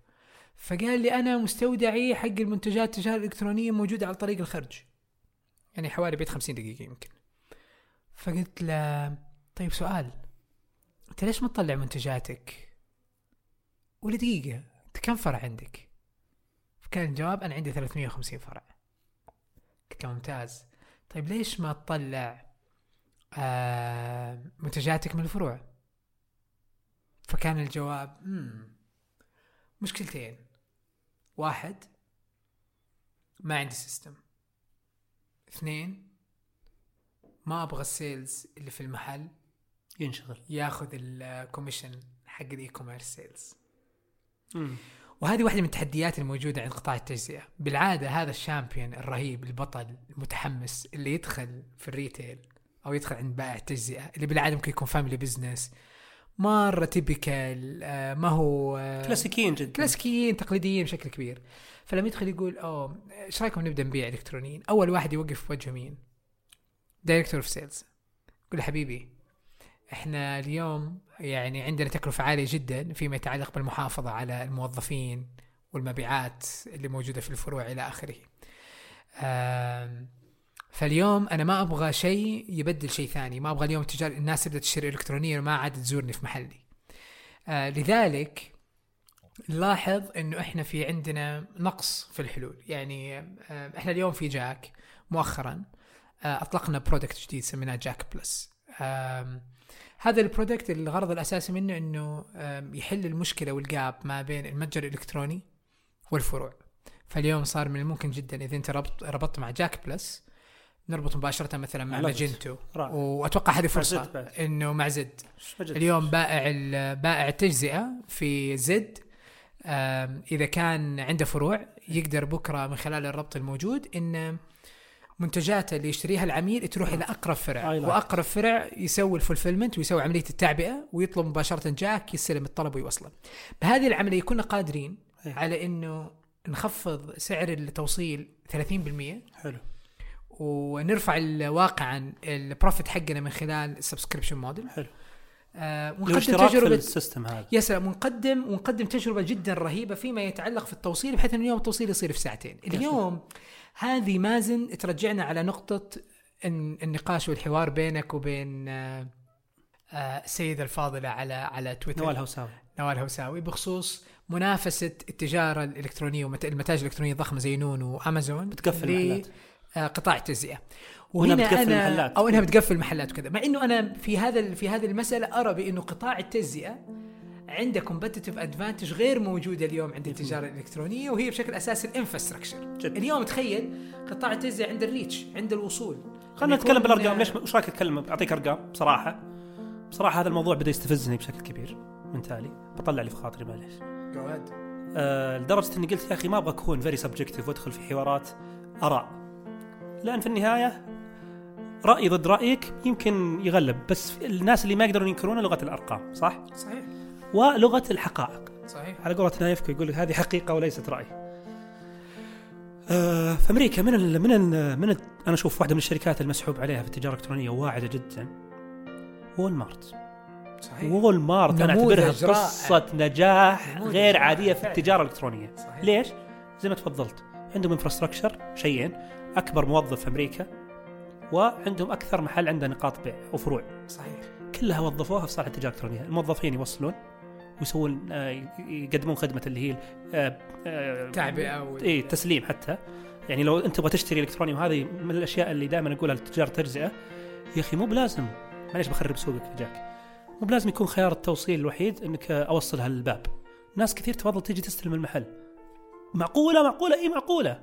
فقال لي أنا مستودعي حق المنتجات التجارة الإلكترونية موجودة على طريق الخرج. يعني حوالي بيت 50 دقيقة يمكن. فقلت له طيب سؤال أنت ليش ما تطلع منتجاتك؟ ولا دقيقة أنت كم فرع عندك؟ فكان الجواب أنا عندي 350 فرع. قلت له ممتاز طيب ليش ما تطلع آه منتجاتك من الفروع فكان الجواب مم. مشكلتين. واحد ما عندي system اثنين ما أبغى ال sales اللي في المحل. ينشغل. ياخذ ال commission حق ال e-commerce sales. وهذه واحدة من التحديات الموجودة عند قطاع التجزئة. بالعادة هذا ال champion الرهيب البطل المتحمس اللي يدخل في ال retail أو يدخل عند بائع التجزئة اللي بالعادة ممكن يكون family business مرة typical آه ما هو آه كلاسيكيين جدا كلاسيكيين تقليديين بشكل كبير فلما يدخل يقول أوه إيش رأيكم نبدأ نبيع إلكترونيين؟ أول واحد يوقف في وجهه مين؟ director of sales يقول حبيبي إحنا اليوم يعني عندنا تكلفة عالية جدا فيما يتعلق بالمحافظة على الموظفين والمبيعات اللي موجودة في الفروع إلى آخره. آم، فاليوم أنا ما أبغى شيء يبدل شيء ثاني، ما أبغى اليوم التجار الناس تبدأ تشتري الكترونيا وما عاد تزورني في محلي. آه لذلك نلاحظ إنه إحنا في عندنا نقص في الحلول. يعني آه، إحنا اليوم في جاك مؤخرا آه، أطلقنا product جديد سميناه جاك Plus. آم، هذا ال product الغرض الأساسي منه إنه آم، يحل المشكلة وال gap ما بين المتجر الإلكتروني والفروع. فاليوم صار من الممكن جدا إذا أنت ربط ربطت مع جاك Plus نربط مباشرة مثلا مع. Magento. وأتوقع هذه فرصة. إنه مع زد؟ اليوم بائع بائع التجزئه في زد إذا كان عنده فروع يقدر بكرة من خلال الربط الموجود إن منتجاته اللي يشتريها العميل تروح إلى أقرب فرع. وأقرب فرع يسوي ال fulfillment ويسوي عملية التعبئة ويطلب مباشرة جاك يستلم الطلب ويوصله. بهذه العملية كنا قادرين إيه. على إنه نخفض سعر التوصيل 30% حلو ونرفع ال- واقعا ال profit حقنا من خلال ال subscription model حلو. آه ونقدم تجربه ال system هذا؟ يا سلام ونقدم ونقدم تجربة جدا رهيبة فيما يتعلق في التوصيل بحيث انه اليوم التوصيل يصير في ساعتين، اليوم هذه مازن ترجعنا على نقطة الن- النقاش والحوار بينك وبين آه، آه، السيدة الفاضلة على على تويتر. نوال هوساوي. نوال هوساوي بخصوص منافسة التجارة الإلكترونية والمتاجر الإلكترونية الضخمة زي نون وأمازون. بتقفل آه، قطاع التجزئة. وهنا بتقفل أنا المحلات. أو إنها بتقفل المحلات وكذا. مع إنه أنا في هذا في هذه المسألة أرى بإنه قطاع التجزئة عنده competitive advantage غير موجودة اليوم عند التجارة الإلكترونية وهي بشكل اساسي ال infrastructure جد. اليوم تخيل قطاع التجزئة عند ال reach عند الوصول. خلينا نتكلم بالأرقام. ليش وش رايك أتكلم؟ أعطيك أرقام بصراحة. بصراحة هذا الموضوع بدأ يستفزني بشكل كبير من تالي. بطلع لي في خاطري معليش. آه لدرجة إني قلت يا أخي ما أبغى اكون very subjective وادخل في حوارات أراء. لأن في النهاية رايي ضد رأيك يمكن يغلب بس الناس اللي ما يقدرون ينكرونه لغة الأرقام صح؟ صحيح. ولغة الحقائق. صحيح. على قولة نايفكو يقول هذه حقيقة وليست رأي. آه في أمريكا من ال من ال من ال أنا أشوف واحدة من الشركات المسحوب عليها في التجارة الإلكترونية واعدة جدا وول مارت صحيح. وول مارت أنا أعتبرها. قصة نجاح غير عادية في. التجارة الإلكترونية. صحيح. ليش؟ زي ما تفضلت. عندهم infrastructure شيئين أكبر موظف في أمريكا وعندهم أكثر محل عنده نقاط بيع وفروع صحيح. كلها وظفوها في صالح التجارة الإلكترونية، الموظفين يوصلون ويسوون آه، يقدمون خدمة اللي هي آه، آه، تعبئة. اي تسليم حتى. يعني لو أنت تبغى تشتري إلكتروني وهذه من الأشياء اللي دائما أقولها لتجار التجزئه يا أخي مو بلازم معليش بخرب سوقك جاك مو بلازم يكون خيار التوصيل الوحيد إنك اوصلها للباب ناس كثير تفضل تيجي تستلم المحل. معقولة معقولة؟ اي معقولة.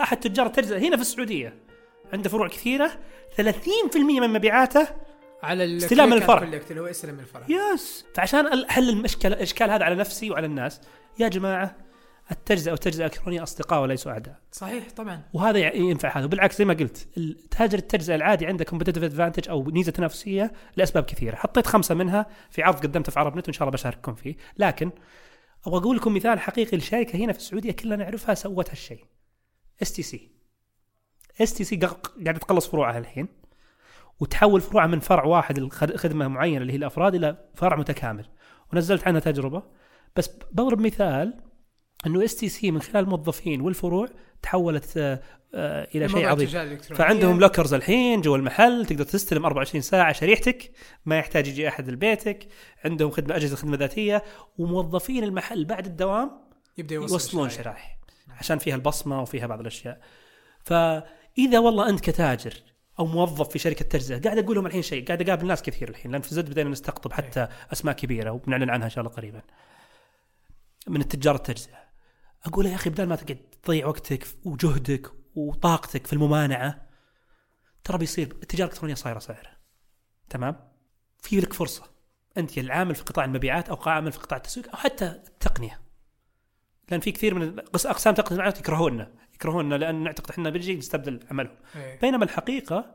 أحد تجار التجزئه هنا في السعودية عنده فروع كثيرة 30% من مبيعاته على استلام ال click الفرع. اللي هو استلم الفرع. Yes. فعشان أحل المشكلة الإشكال هذا على نفسي وعلى الناس يا جماعة التجزئة والتجزئه الالكترونيه أصدقاء وليسوا أعداء. صحيح طبعا. وهذا ينفع هذا. وبالعكس زي ما قلت تاجر التجزئة العادي عنده competitive advantage أو ميزه تنافسية لأسباب كثيرة. حطيت خمسة منها في عرض قدمته في عرب نت وإن شاء الله بشارككم فيه. لكن أبغى أقول لكم مثال حقيقي لشركة هنا في السعودية كلنا نعرفها سوت هالشيء اس تي سي اس تي سي قاعدة تقلص فروعها الحين وتحول فروعها من فرع واحد لخدمه معينة اللي هي الأفراد إلى فرع متكامل. ونزلت عنها تجربة. بس بضرب مثال إنه STC من خلال الموظفين والفروع تحولت آه، آه، إلى شيء عظيم. فعندهم lockers الحين جوا المحل تقدر تستلم 24 ساعة شريحتك ما يحتاج يجي أحد لبيتك. عندهم خدمة أجهزة خدمة ذاتية وموظفين المحل بعد الدوام يبدأ يوصل يوصلون. شرائح عشان فيها البصمة وفيها بعض الأشياء. فإذا والله أنت كتاجر أو موظف في شركة تجزئة قاعد أقول لهم الحين شيء قاعد أقابل ناس كثير الحين لأن في زد بدينا نستقطب حتى أسماء كبيرة وبنعلن عنها إن شاء الله قريبا. من التجار التجزئة. أقول يا أخي بدل ما تقعد تضيع وقتك وجهدك وطاقتك في الممانعة ترى بيصير التجارة الإلكترونية صايرة صايرة. تمام؟ في لك فرصة. أنت العامل في قطاع المبيعات أو عامل في قطاع التسويق أو حتى التقنية. لأن في كثير من قس- أقسام تقنية المعلومات يكرهوننا يكرهوننا لأن نعتقد إحنا بنجي نستبدل عملهم إيه. بينما الحقيقة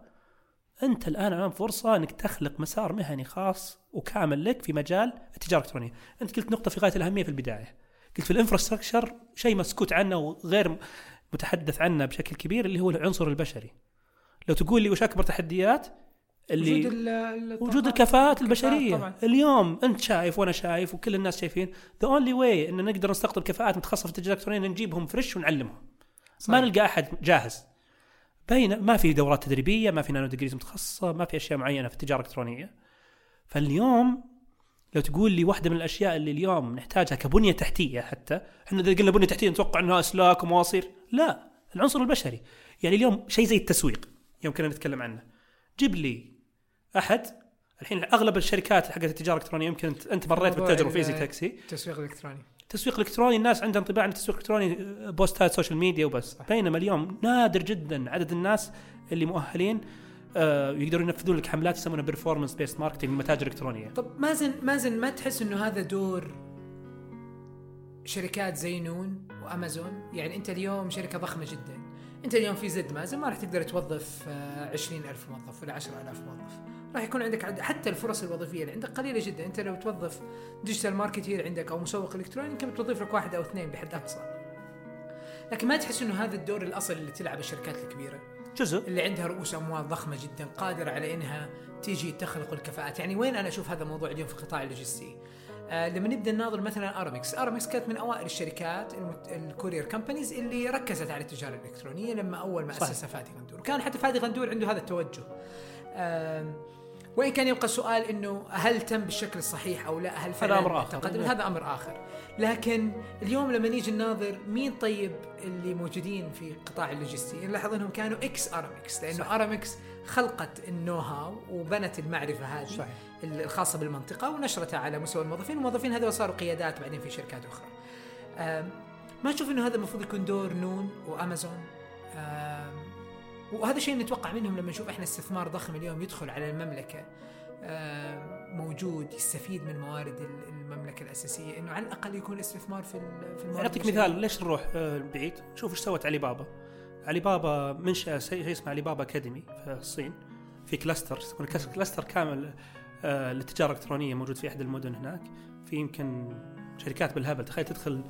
أنت الآن امام فرصة إنك تخلق مسار مهني خاص وكامل لك في مجال التجارة الإلكترونية، أنت قلت نقطة في غاية الأهمية في البداية. قلت في الإنفراستراكشر شيء مسكوت عنه وغير متحدث عنه بشكل كبير اللي هو العنصر البشري. لو تقول لي وش أكبر تحديات اللي وجود وجود الكفاءات البشرية. طبعا. اليوم انت شايف وأنا شايف وكل الناس شايفين the only way إن نقدر نستقطب كفاءات متخصصة في التجاره الالكترونيه نجيبهم fresh ونعلمهم. صحيح. ما نلقى أحد جاهز. بين ما في دورات تدريبية ما في nano degrees متخصصة ما في أشياء معينة في التجارة الإلكترونية. فاليوم لو تقول لي واحدة من الأشياء اللي اليوم نحتاجها كبنية تحتية حتى إحنا إذا قلنا بنية تحتية نتوقع إنها أسلاك ومواصير. لا العنصر البشري. يعني اليوم شيء زي التسويق يوم كنا نتكلم عنه. جيب لي أحد. الحين أغلب الشركات حقت التجارة الإلكترونية يمكن أنت- أنت مريت بالتجربة في ال- زي تاكسي التسويق الالكتروني التسويق الالكتروني الناس عندها انطباع ان التسويق الإلكتروني بوستات social media وبس. صح. بينما اليوم نادر جدا عدد الناس اللي مؤهلين آه، يقدروا ينفذون لك حملات يسمونها performance based marketing متاجر إلكترونية. طب مازن مازن ما تحس إنه هذا دور شركات زي نون وأمازون؟ يعني أنت اليوم شركة ضخمة جدا. أنت اليوم في زد مازن ما راح تقدر توظف آه، 20000 موظف ولا 10000 موظف. راح يكون عندك عد... حتى الفرص الوظيفية. اللي عندك قليلة جدا. أنت لو توظف digital marketer عندك أو مسوق إلكتروني يمكن بتوظف لك واحد أو اثنين بحد أقصى. لكن ما تحس إنه هذا الدور الأصل اللي تلعب الشركات الكبيرة. جزء. اللي عندها رؤوس أموال ضخمة جدا قادره على إنها تيجي تخلق الكفاءات، يعني وين أنا أشوف هذا الموضوع اليوم في القطاع اللوجستي؟ آه لما نبدأ نناظر مثلا ارامكس، ارامكس كانت من أوائل الشركات المت... ال courier companies اللي ركزت على التجارة الإلكترونية لما أول ما. أسسها فادي غندور، وكان حتى فادي غندور عنده هذا التوجه. آم، وإن كان يبقى السؤال إنه هل تم بالشكل الصحيح أو لا هل فعلا أمر آخر. تقدم هذا أمر آخر لكن اليوم لما نيجي نناظر مين طيب اللي موجودين في قطاع اللوجستي نلاحظ إنهم كانوا ex أرامكس لأنه صح. أرامكس خلقت ال know-how وبنت المعرفة هذه صحيح. الخاصة بالمنطقة ونشرتها على مستوى الموظفين والموظفين هذول صاروا قيادات بعدين في شركات أخرى ما تشوف إنه هذا المفروض يكون دور نون وأمازون وهذا شيء نتوقع منهم لما نشوف إحنا استثمار ضخم اليوم يدخل على المملكة. آم، موجود يستفيد من موارد ال- المملكة الأساسية. إنه على الأقل يكون استثمار في في الموارد أعطيك. مثال ليش نروح آه، بعيد؟ شوف إيش سوت علي بابا علي بابا منشا شيء اسمه علي بابا academy في الصين. في cluster cluster كامل آه، للتجارة الإلكترونية موجود في أحد المدن هناك. في يمكن شركات بالهبل. تخيل تدخل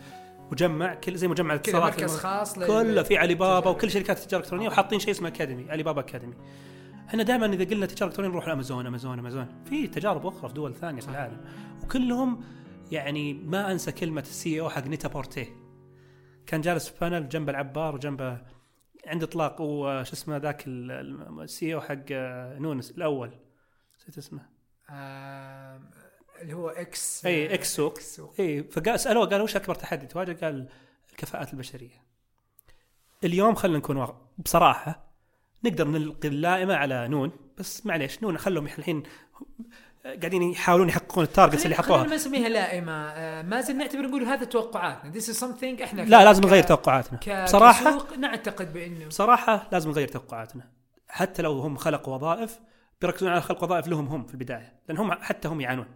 مجمع كل زي مجمع كذا مركز خاص كله في علي بابا. وكل شركات التجاره الالكترونيه وحاطين شيء اسمه academy علي بابا academy إحنا دائما إذا قلنا تجارة إلكترونية نروح لامازون امازون امازون في تجارب أخرى في دول ثانية في. العالم. وكلهم يعني ما أنسى كلمة ال CEO حق نيتا بورتيه. كان جالس في panel جنب العبار وجنبه عند إطلاق وش اسمه ذاك ال CEO حق آه، نون ال الأول. نسيت اسمه. اللي هو إكس اي إكس سوق. إكس سوق. اي فقال سألوه قال وش أكبر تحدي؟ تواجه؟ قال الكفاءات البشرية. اليوم خلينا نكون واقع بصراحة نقدر نلقي اللائمة على نون بس معليش نون خلهم الحين قاعدين يحاولون يحققون ال targets اللي حطوها ما نسميها لائمة. آه، ما زلنا نعتبر نقول هذا توقعاتنا. This is something إحنا لا لازم نغير توقعاتنا. بصراحة نعتقد بإنه بصراحة لازم نغير توقعاتنا. حتى لو هم خلقوا وظائف بيركزون على خلق وظائف لهم هم في البداية لأن هم حتى هم يعانون.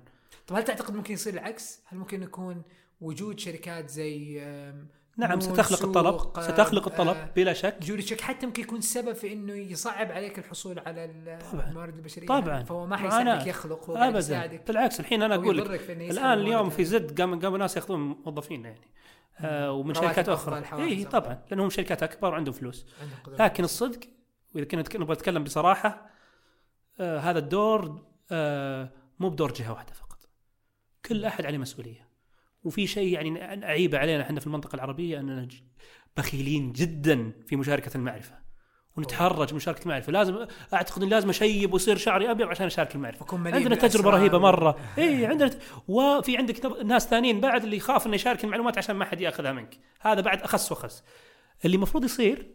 طب هل تعتقد ممكن يصير العكس؟ هل ممكن يكون وجود شركات زي نعم ستخلق الطلب آه، ستخلق الطلب آه، بلا شك جوري تشيك حتى ممكن يكون سبب في إنه يصعب عليك الحصول على. الموارد البشرية طبعا فهو ما حيساعدك يخلق هو ابدا بالعكس الحين أنا أقول لك الآن اليوم في. زد قام قاموا ناس يأخذون موظفين يعني آه ومن شركات أخرى اي. طبعا لأنهم شركات أكبر وعندهم فلوس عندهم. لكن الصدق وإذا كنا نبغى نتكلم بصراحة آه هذا الدور آه مو بدور جهة واحدة كل أحد عليه مسؤولية. وفي شيء يعني اعيبه علينا إحنا في المنطقة العربية أننا بخيلين جدا في مشاركة المعرفة. ونتحرج من مشاركة المعرفة. لازم أعتقد إن لازم اشيب ويصير شعري أبيض عشان اشارك المعرفة. عندنا تجربة رهيبة مرة. اي عندنا وفي عندك ناس ثانيين بعد اللي يخاف إنه يشارك المعلومات عشان ما حد يأخذها منك. هذا بعد أخس وأخس. اللي المفروض يصير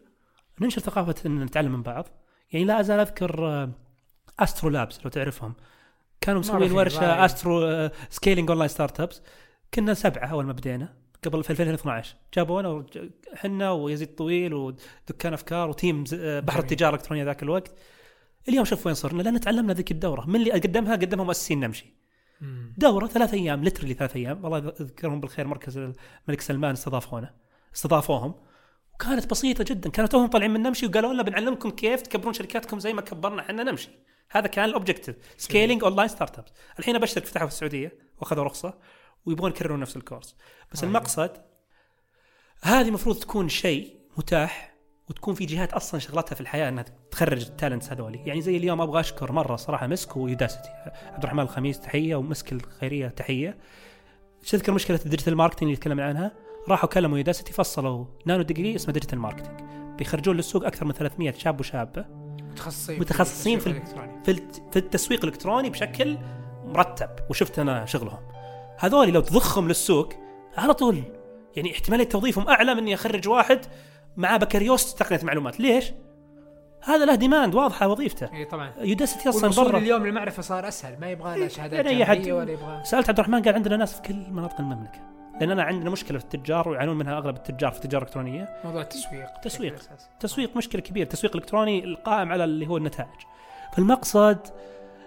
ننشر ثقافة إن نتعلم من بعض. يعني لا أزال أذكر آه، استرو لابس لو تعرفهم. كانوا مسوين ورشة. أسترو scaling online startups. كنا سبعة أول ما بدينا قبل في 2012 جابونا ورج- حنا ويزيد طويل ودكان أفكار و team آه، بحر. التجارة الإلكترونية ذاك الوقت. اليوم شوف وين صرنا لأن تعلمنا ذيك الدورة. من اللي قدمها؟ قدمها مؤسسين نمشي. دورة ثلاث أيام literally ثلاث أيام. والله اذكرهم بالخير مركز الملك سلمان استضافونا استضافوهم. وكانت بسيطة جدا. كانوا توهم طالعين من نمشي وقالوا لنا بنعلمكم كيف تكبرون شركاتكم زي ما كبرنا إحنا نمشي. هذا كان ال objective scaling online startups الحين أبشرك فتحوا في السعودية وأخذوا رخصة ويبغون يكررون نفس ال course بس أيوة. المقصد هذه المفروض تكون شيء متاح وتكون في جهات أصلا شغلتها في الحياة إنها تخرج ال talents هذولي يعني زي اليوم أبغى أشكر مرة صراحة مسك ويوداسيتي. عبد الرحمن الخميس تحية ومسك الخيرية تحية. تذكر مشكلة ال digital marketing اللي تكلمنا عنها؟ راحوا كلموا يوداسيتي فصلوا nanodegree اسمه digital marketing بيخرجون للسوق أكثر من 300 شاب وشابة. متخصصين متخصصين في. في في التسويق الإلكتروني بشكل مرتب وشفت أنا شغلهم. هذول لو تضخهم للسوق على طول يعني احتمالية توظيفهم أعلى من إني أخرج واحد معاه بكالوريوس تقنية معلومات ليش؟ هذا له demand واضحة وظيفته. إي طبعا. يوداسيتي أصلا برا. اليوم للمعرفة صار أسهل ما يبغى له إيه، شهادات يعني حد- ولا يبغى. سألت عبد الرحمن قال عندنا ناس في كل مناطق المملكة. لاننا عندنا مشكلة في التجار ويعانون منها أغلب التجار في التجارة الإلكترونية. موضوع التسويق. تسويق. تسويق مشكلة كبيرة. التسويق الإلكتروني القائم على اللي هو النتائج. فالمقصد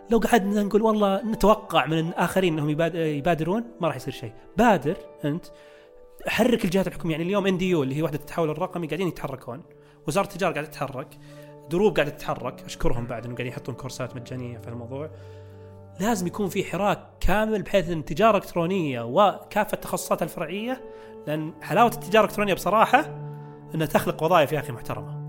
لو قعدنا نقول والله نتوقع من الآخرين إنهم يباد- يبادرون ما راح يصير شيء. بادر أنت. حرك الجهات الحكومية. يعني اليوم إن دي يو اللي هي وحدة التحول الرقمي قاعدين يتحركون. وزارة التجارة قاعدة تتحرك. دروب قاعدة تتحرك. أشكرهم بعد إنهم قاعدين يحطون كورسات مجانية في الموضوع. لازم يكون في حراك كامل بحيث إن التجاره الالكترونيه وكافة تخصصاتها الفرعية لأن حلاوة التجارة الإلكترونية بصراحة إنها تخلق وظائف يا أخي محترمة.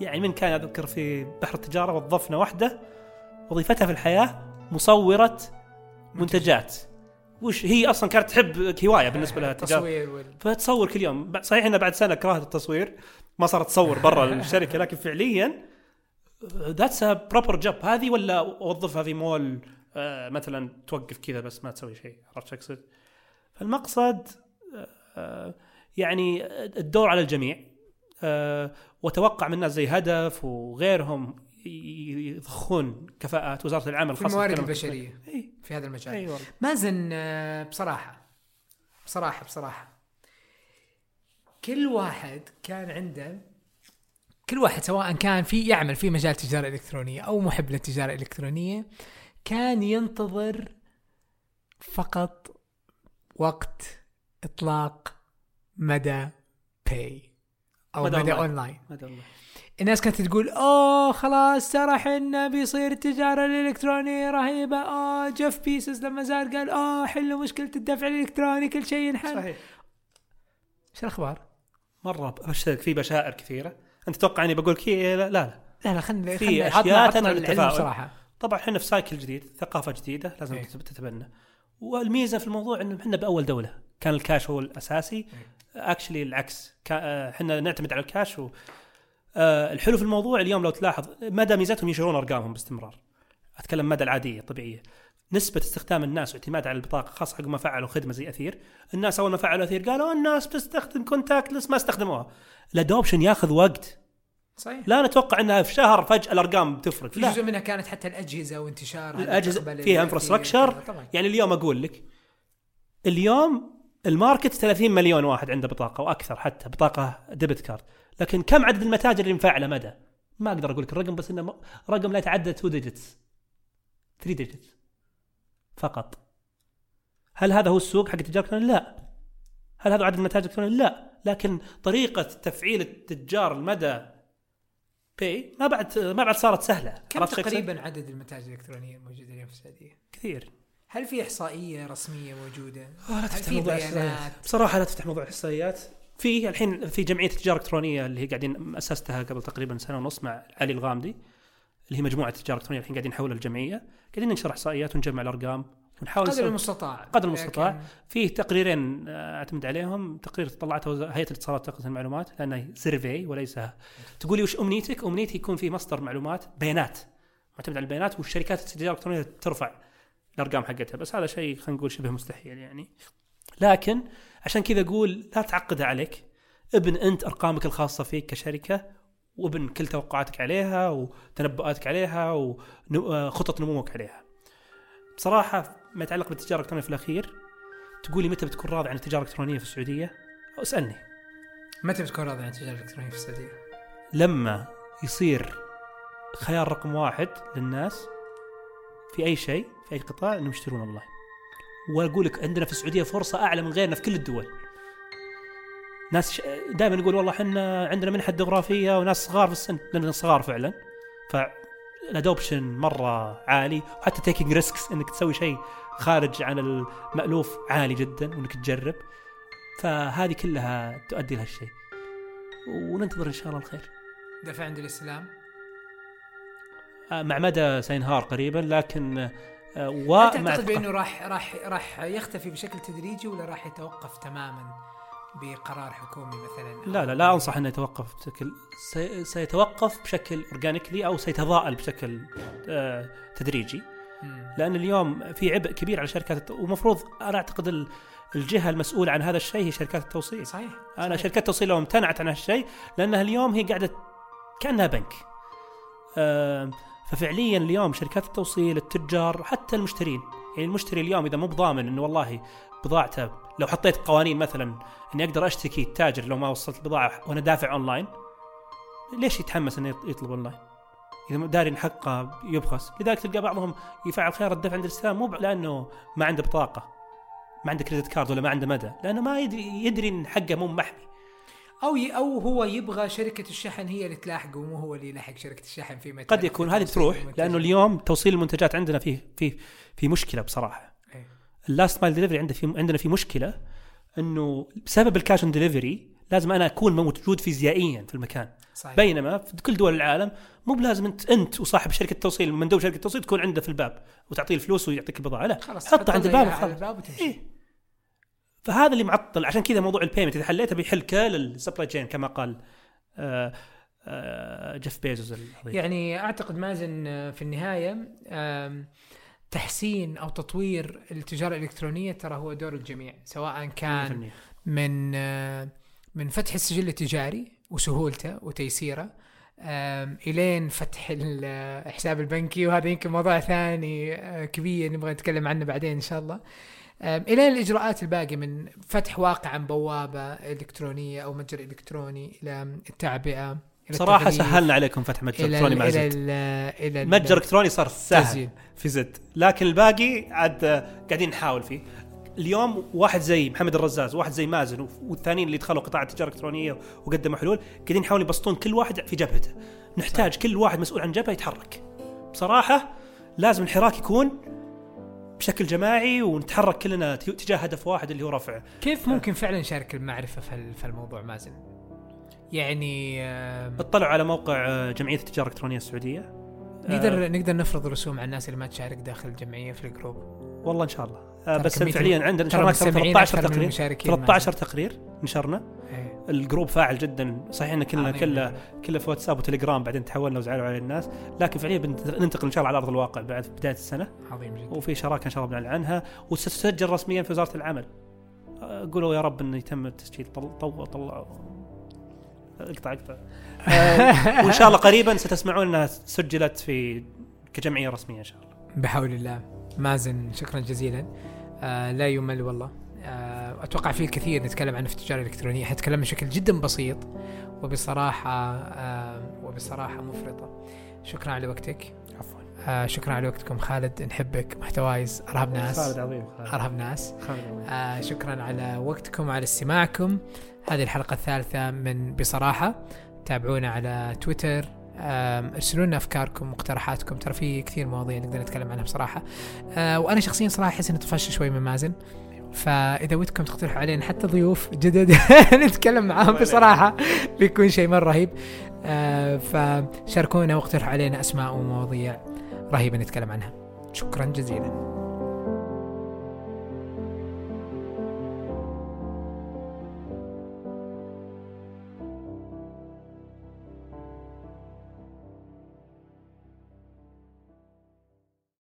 يعني من كان أذكر في بحر التجارة وظفنا واحدة وظيفتها في الحياة مصوره منتجات. وش هي أصلا كانت تحب هواية بالنسبة لها وال... فتصور كل يوم. صحيح انها بعد سنة كرهت التصوير. ما صارت تصور برا [LAUGHS] الشركة لكن فعليا that's proper job هذه ولا اوظفها في مول آه، مثلا توقف كذا بس ما تسوي شيء عرفت شو أقصد؟ فالمقصد آه، يعني الدور على الجميع. آه، وأتوقع من الناس زي هدف وغيرهم يضخون كفاءات وزارة العمل في خاصة الموارد البشرية إي. في هذا المجال. اي والله مازن آه، بصراحة بصراحة بصراحة كل واحد كان عنده كل واحد سواء كان في يعمل في مجال التجارة الإلكترونية أو محب للتجارة الإلكترونية كان ينتظر فقط وقت إطلاق مدى Pay أو مدى مدى, ما أدري والله. الناس كانت تقول أوه خلاص ترى حنا بيصير التجارة الإلكترونية رهيبة. آه جيف بيسز لما زار قال آه حلوا مشكلة الدفع الإلكتروني كل شيء ينحل. صحيح. إيش الأخبار؟ مرة ابشرك في بشائر كثيرة. أنت تتوقع إني بقول okay؟ لا لا. لا لا خلينا في تدعو العلم للتفاؤل. بصراحة طبعا إحنا في cycle جديد ثقافة جديدة لازم إيه. تتبنى. والميزة في الموضوع إنه إحنا بأول دولة. كان الكاش هو الأساسي. actually العكس. إحنا نعتمد على الكاش و آه، الحلو في الموضوع اليوم لو تلاحظ مدى ميزتهم ينشرون أرقامهم باستمرار. أتكلم مدى العادية الطبيعيه نسبة استخدام الناس واعتماد على البطاقة خاصة عقب ما فعلوا خدمة زي أثير، الناس أول ما فعلوا أثير قالوا الناس بتستخدم contactless ما استخدموها. ال adoption ياخذ وقت، صحيح. لا نتوقع إنها في شهر فجأة الأرقام بتفرق، في جزء منها كانت حتى الأجهزة وانتشارها الأجهزة تقبل فيها. طبعا. يعني اليوم أقول لك اليوم ال market 30 مليون واحد عنده بطاقة وأكثر حتى بطاقة debit card لكن كم عدد المتاجر اللي مفعله مدى ما أقدر أقول لك الرقم بس إنه رقم لا يتعدى 2 digits 3 digits فقط هل هذا هو السوق حق التجارة الإلكترونية؟ لا هل هذا عدد المتاجر الإلكترونية؟ لا لكن طريقة تفعيل التجار المدى باي ما بعد ما بعد صارت سهلة كم؟ تقريبا عدد المتاجر الإلكترونية الموجودة اليوم في السعودية؟ كثير هل في إحصائية رسمية موجودة؟ آه، لا تفتح موضوع؟ الاحصائيات بصراحة لا تفتح موضوع الاحصائيات في الحين في جمعية التجارة الإلكترونية اللي هي قاعدين أسستها قبل تقريبا سنة ونص مع علي الغامدي اللي هي مجموعة التجارة الإلكترونية الحين قاعدين نحولها لجمعية. قاعدين ننشر إحصائيات ونجمع الأرقام ونحاول قدر المستطاع. قدر المستطاع. لكن فيه تقريرين آه، أعتمد عليهم. تقرير طلعته هيئة الاتصالات وتقنيه المعلومات لأنه survey وليس تقولي وش أمنيتك؟ أمنيتي يكون في مصدر معلومات بيانات. معتمد على البيانات والشركات التجارة الإلكترونية ترفع الأرقام حقتها. بس هذا شيء خلينا نقول شبه مستحيل يعني. لكن عشان كذا أقول لا تعقدها عليك ابن أنت أرقامك الخاصة فيك كشركة وابن كل توقعاتك عليها وتنبؤاتك عليها وخطط نموك عليها. بصراحة ما يتعلق بالتجارة الإلكترونية في الأخير تقولي متى بتكون راضي عن التجارة الإلكترونية في السعودية؟ اسالني متى بتكون راضي عن التجارة الإلكترونية في السعودية؟ لما يصير خيار رقم واحد للناس في أي شيء في أي قطاع إنهم يشترون أونلاين. وأقول لك عندنا في السعودية فرصة أعلى من غيرنا في كل الدول. ناس دائما يقول والله إحنا عندنا منحة ديموغرافيه وناس صغار في السن لاننا صغار فعلا. فال adoption مرة عالي وحتى taking risks إنك تسوي شيء خارج عن المألوف عالي جدا وإنك تجرب. فهذه كلها تؤدي لهالشيء. وننتظر إن شاء الله الخير. دفع عند الاستلام آه، مع مدى سينهار قريبا لكن آه، هل تعتقد بأنه راح راح راح يختفي بشكل تدريجي ولا راح يتوقف تماما بقرار حكومي مثلا؟ لا لا لا أنصح أنه يتوقف بشكل سي- سيتوقف بشكل organically أو سيتضاءل بشكل آه، تدريجي. لأن اليوم في عبء كبير على شركات. ومفروض أنا أعتقد ال- الجهة المسؤولة عن هذا الشيء هي شركات التوصيل صحيح أنا صحيح. شركات التوصيل لو امتنعت عن هالشيء لأنها اليوم هي قاعدة كأنها بنك آم، ففعليا اليوم شركات التوصيل التجار حتى المشترين. يعني المشتري اليوم إذا مو بضامن إنه والله بضاعته لو حطيت قوانين مثلا إني أقدر أشتكي التاجر لو ما وصلت البضاعة وأنا دافع أونلاين ليش يتحمس إنه يطلب أونلاين؟ إذا داري ان حقه يبخس. لذلك تلقى بعضهم يفعل خيار الدفع عند الاستلام مو لأنه ما عنده بطاقة ما عنده credit card ولا ما عنده مدى لأنه ما يدري يدري إن حقه مو محمي. أو ي... أو هو يبغى شركة الشحن هي اللي تلاحقه ومو هو اللي يلاحق شركة الشحن فيما قد يكون في هذه المنتج. لأنه اليوم توصيل المنتجات عندنا فيه في في مشكلة بصراحة إيه. ال last mile delivery عندنا في عندنا في مشكلة إنه بسبب ال cash on delivery لازم أنا أكون موجود فيزيائيا في المكان صحيح بينما في كل دول العالم مو بلازم أنت أنت وصاحب شركة التوصيل مندوب شركة التوصيل تكون عنده في الباب وتعطيه الفلوس ويعطيك البضاعة لا خلاص حطها عند الباب وخلاص الباب وتمشي إيه. فهذا اللي معطل عشان كذا موضوع ال payment إذا حليته بيحل كل ال supply chain كما قال آه آه جيف بيزوس. يعني أعتقد مازن آه، في النهاية تحسين أو تطوير التجارة الإلكترونية ترى هو دور الجميع سواء كان 100%. من آه، من فتح السجل التجاري وسهولته وتيسيره إلين فتح الحساب البنكي وهذا يمكن موضوع ثاني آه، كبير نبغى نتكلم عنه بعدين إن شاء الله الين الإجراءات الباقية من فتح واقعا بوابة إلكترونية أو متجر إلكتروني إلى التعبئة إلى صراحة سهلنا عليكم فتح متجر إلى إلكتروني مع إلى زد. ال- إلى ال- متجر إلكتروني صار سهل. في زد. لكن الباقي عاد آه، قاعدين نحاول فيه. اليوم واحد زي محمد الرزاز واحد زي مازن والثانيين اللي دخلوا قطاع التجاره الالكترونيه وقدموا حلول قاعدين يحاولون يبسطون كل واحد في جبهته. نحتاج صح. كل واحد مسؤول عن جبهة يتحرك. بصراحة لازم الحراك يكون بشكل جماعي ونتحرك كلنا تجاه هدف واحد اللي هو رفع. كيف ممكن فعلا نشارك المعرفة في ال- في الموضوع مازن؟ يعني اطلعوا على موقع آه، جمعية التجارة الإلكترونية السعودية. نقدر نقدر نفرض رسوم على الناس اللي ما تشارك داخل الجمعية في الجروب؟ والله إن شاء الله. آه، بس كمية فعليا عندنا نشرنا أكثر من مستمعين 13 أكثر من تقرير المشاركين 13 تقرير نشرنا. إيه. الجروب فاعل جدا. صحيح إن كلنا. كله كله في واتساب وتليجرام بعدين تحولنا وزعلوا على الناس. لكن فعليا بننتقل إن شاء الله على أرض الواقع بعد بداية السنة. عظيم جدا. وفي شراكة إن شاء الله بنعلن عنها. وستسجل رسميا في وزارة العمل. آه، قولوا يا رب انه يتم التسجيل. طل طو طلع اقطع اقطع. آه، [LAUGHS] وإن شاء الله قريبا ستسمعون إنها سجلت في كجمعية رسمية إن شاء الله. بحول الله. مازن شكرا جزيلا. آه لا يمل والله. آه أتوقع في الكثير نتكلم عنه في التجاره الالكترونيه حنتكلم بشكل جدا بسيط وبصراحة آه وبصراحة مفرطة. شكرا على وقتك. عفوا. آه شكرا على وقتكم. خالد نحبك. محتوايز. ارهب ناس. خالد عظيم خالد. ارهب ناس. خالد عظيم. آه شكرا على وقتكم وعلى استماعكم. هذه الحلقة الثالثة من بصراحة. تابعونا على تويتر. ارسلوا لنا افكاركم مقترحاتكم. ترى في كثير مواضيع نقدر نتكلم عنها بصراحة. آه وأنا شخصيا صراحة أحس إني طفشت شوي من مازن. فإذا ودكم تقترحوا علينا حتى ضيوف جدد [LAUGHS] نتكلم معاهم بصراحة بيكون شيء مرة رهيب. آه فشاركونا واقترحوا علينا أسماء ومواضيع رهيبة نتكلم عنها. شكرا جزيلا.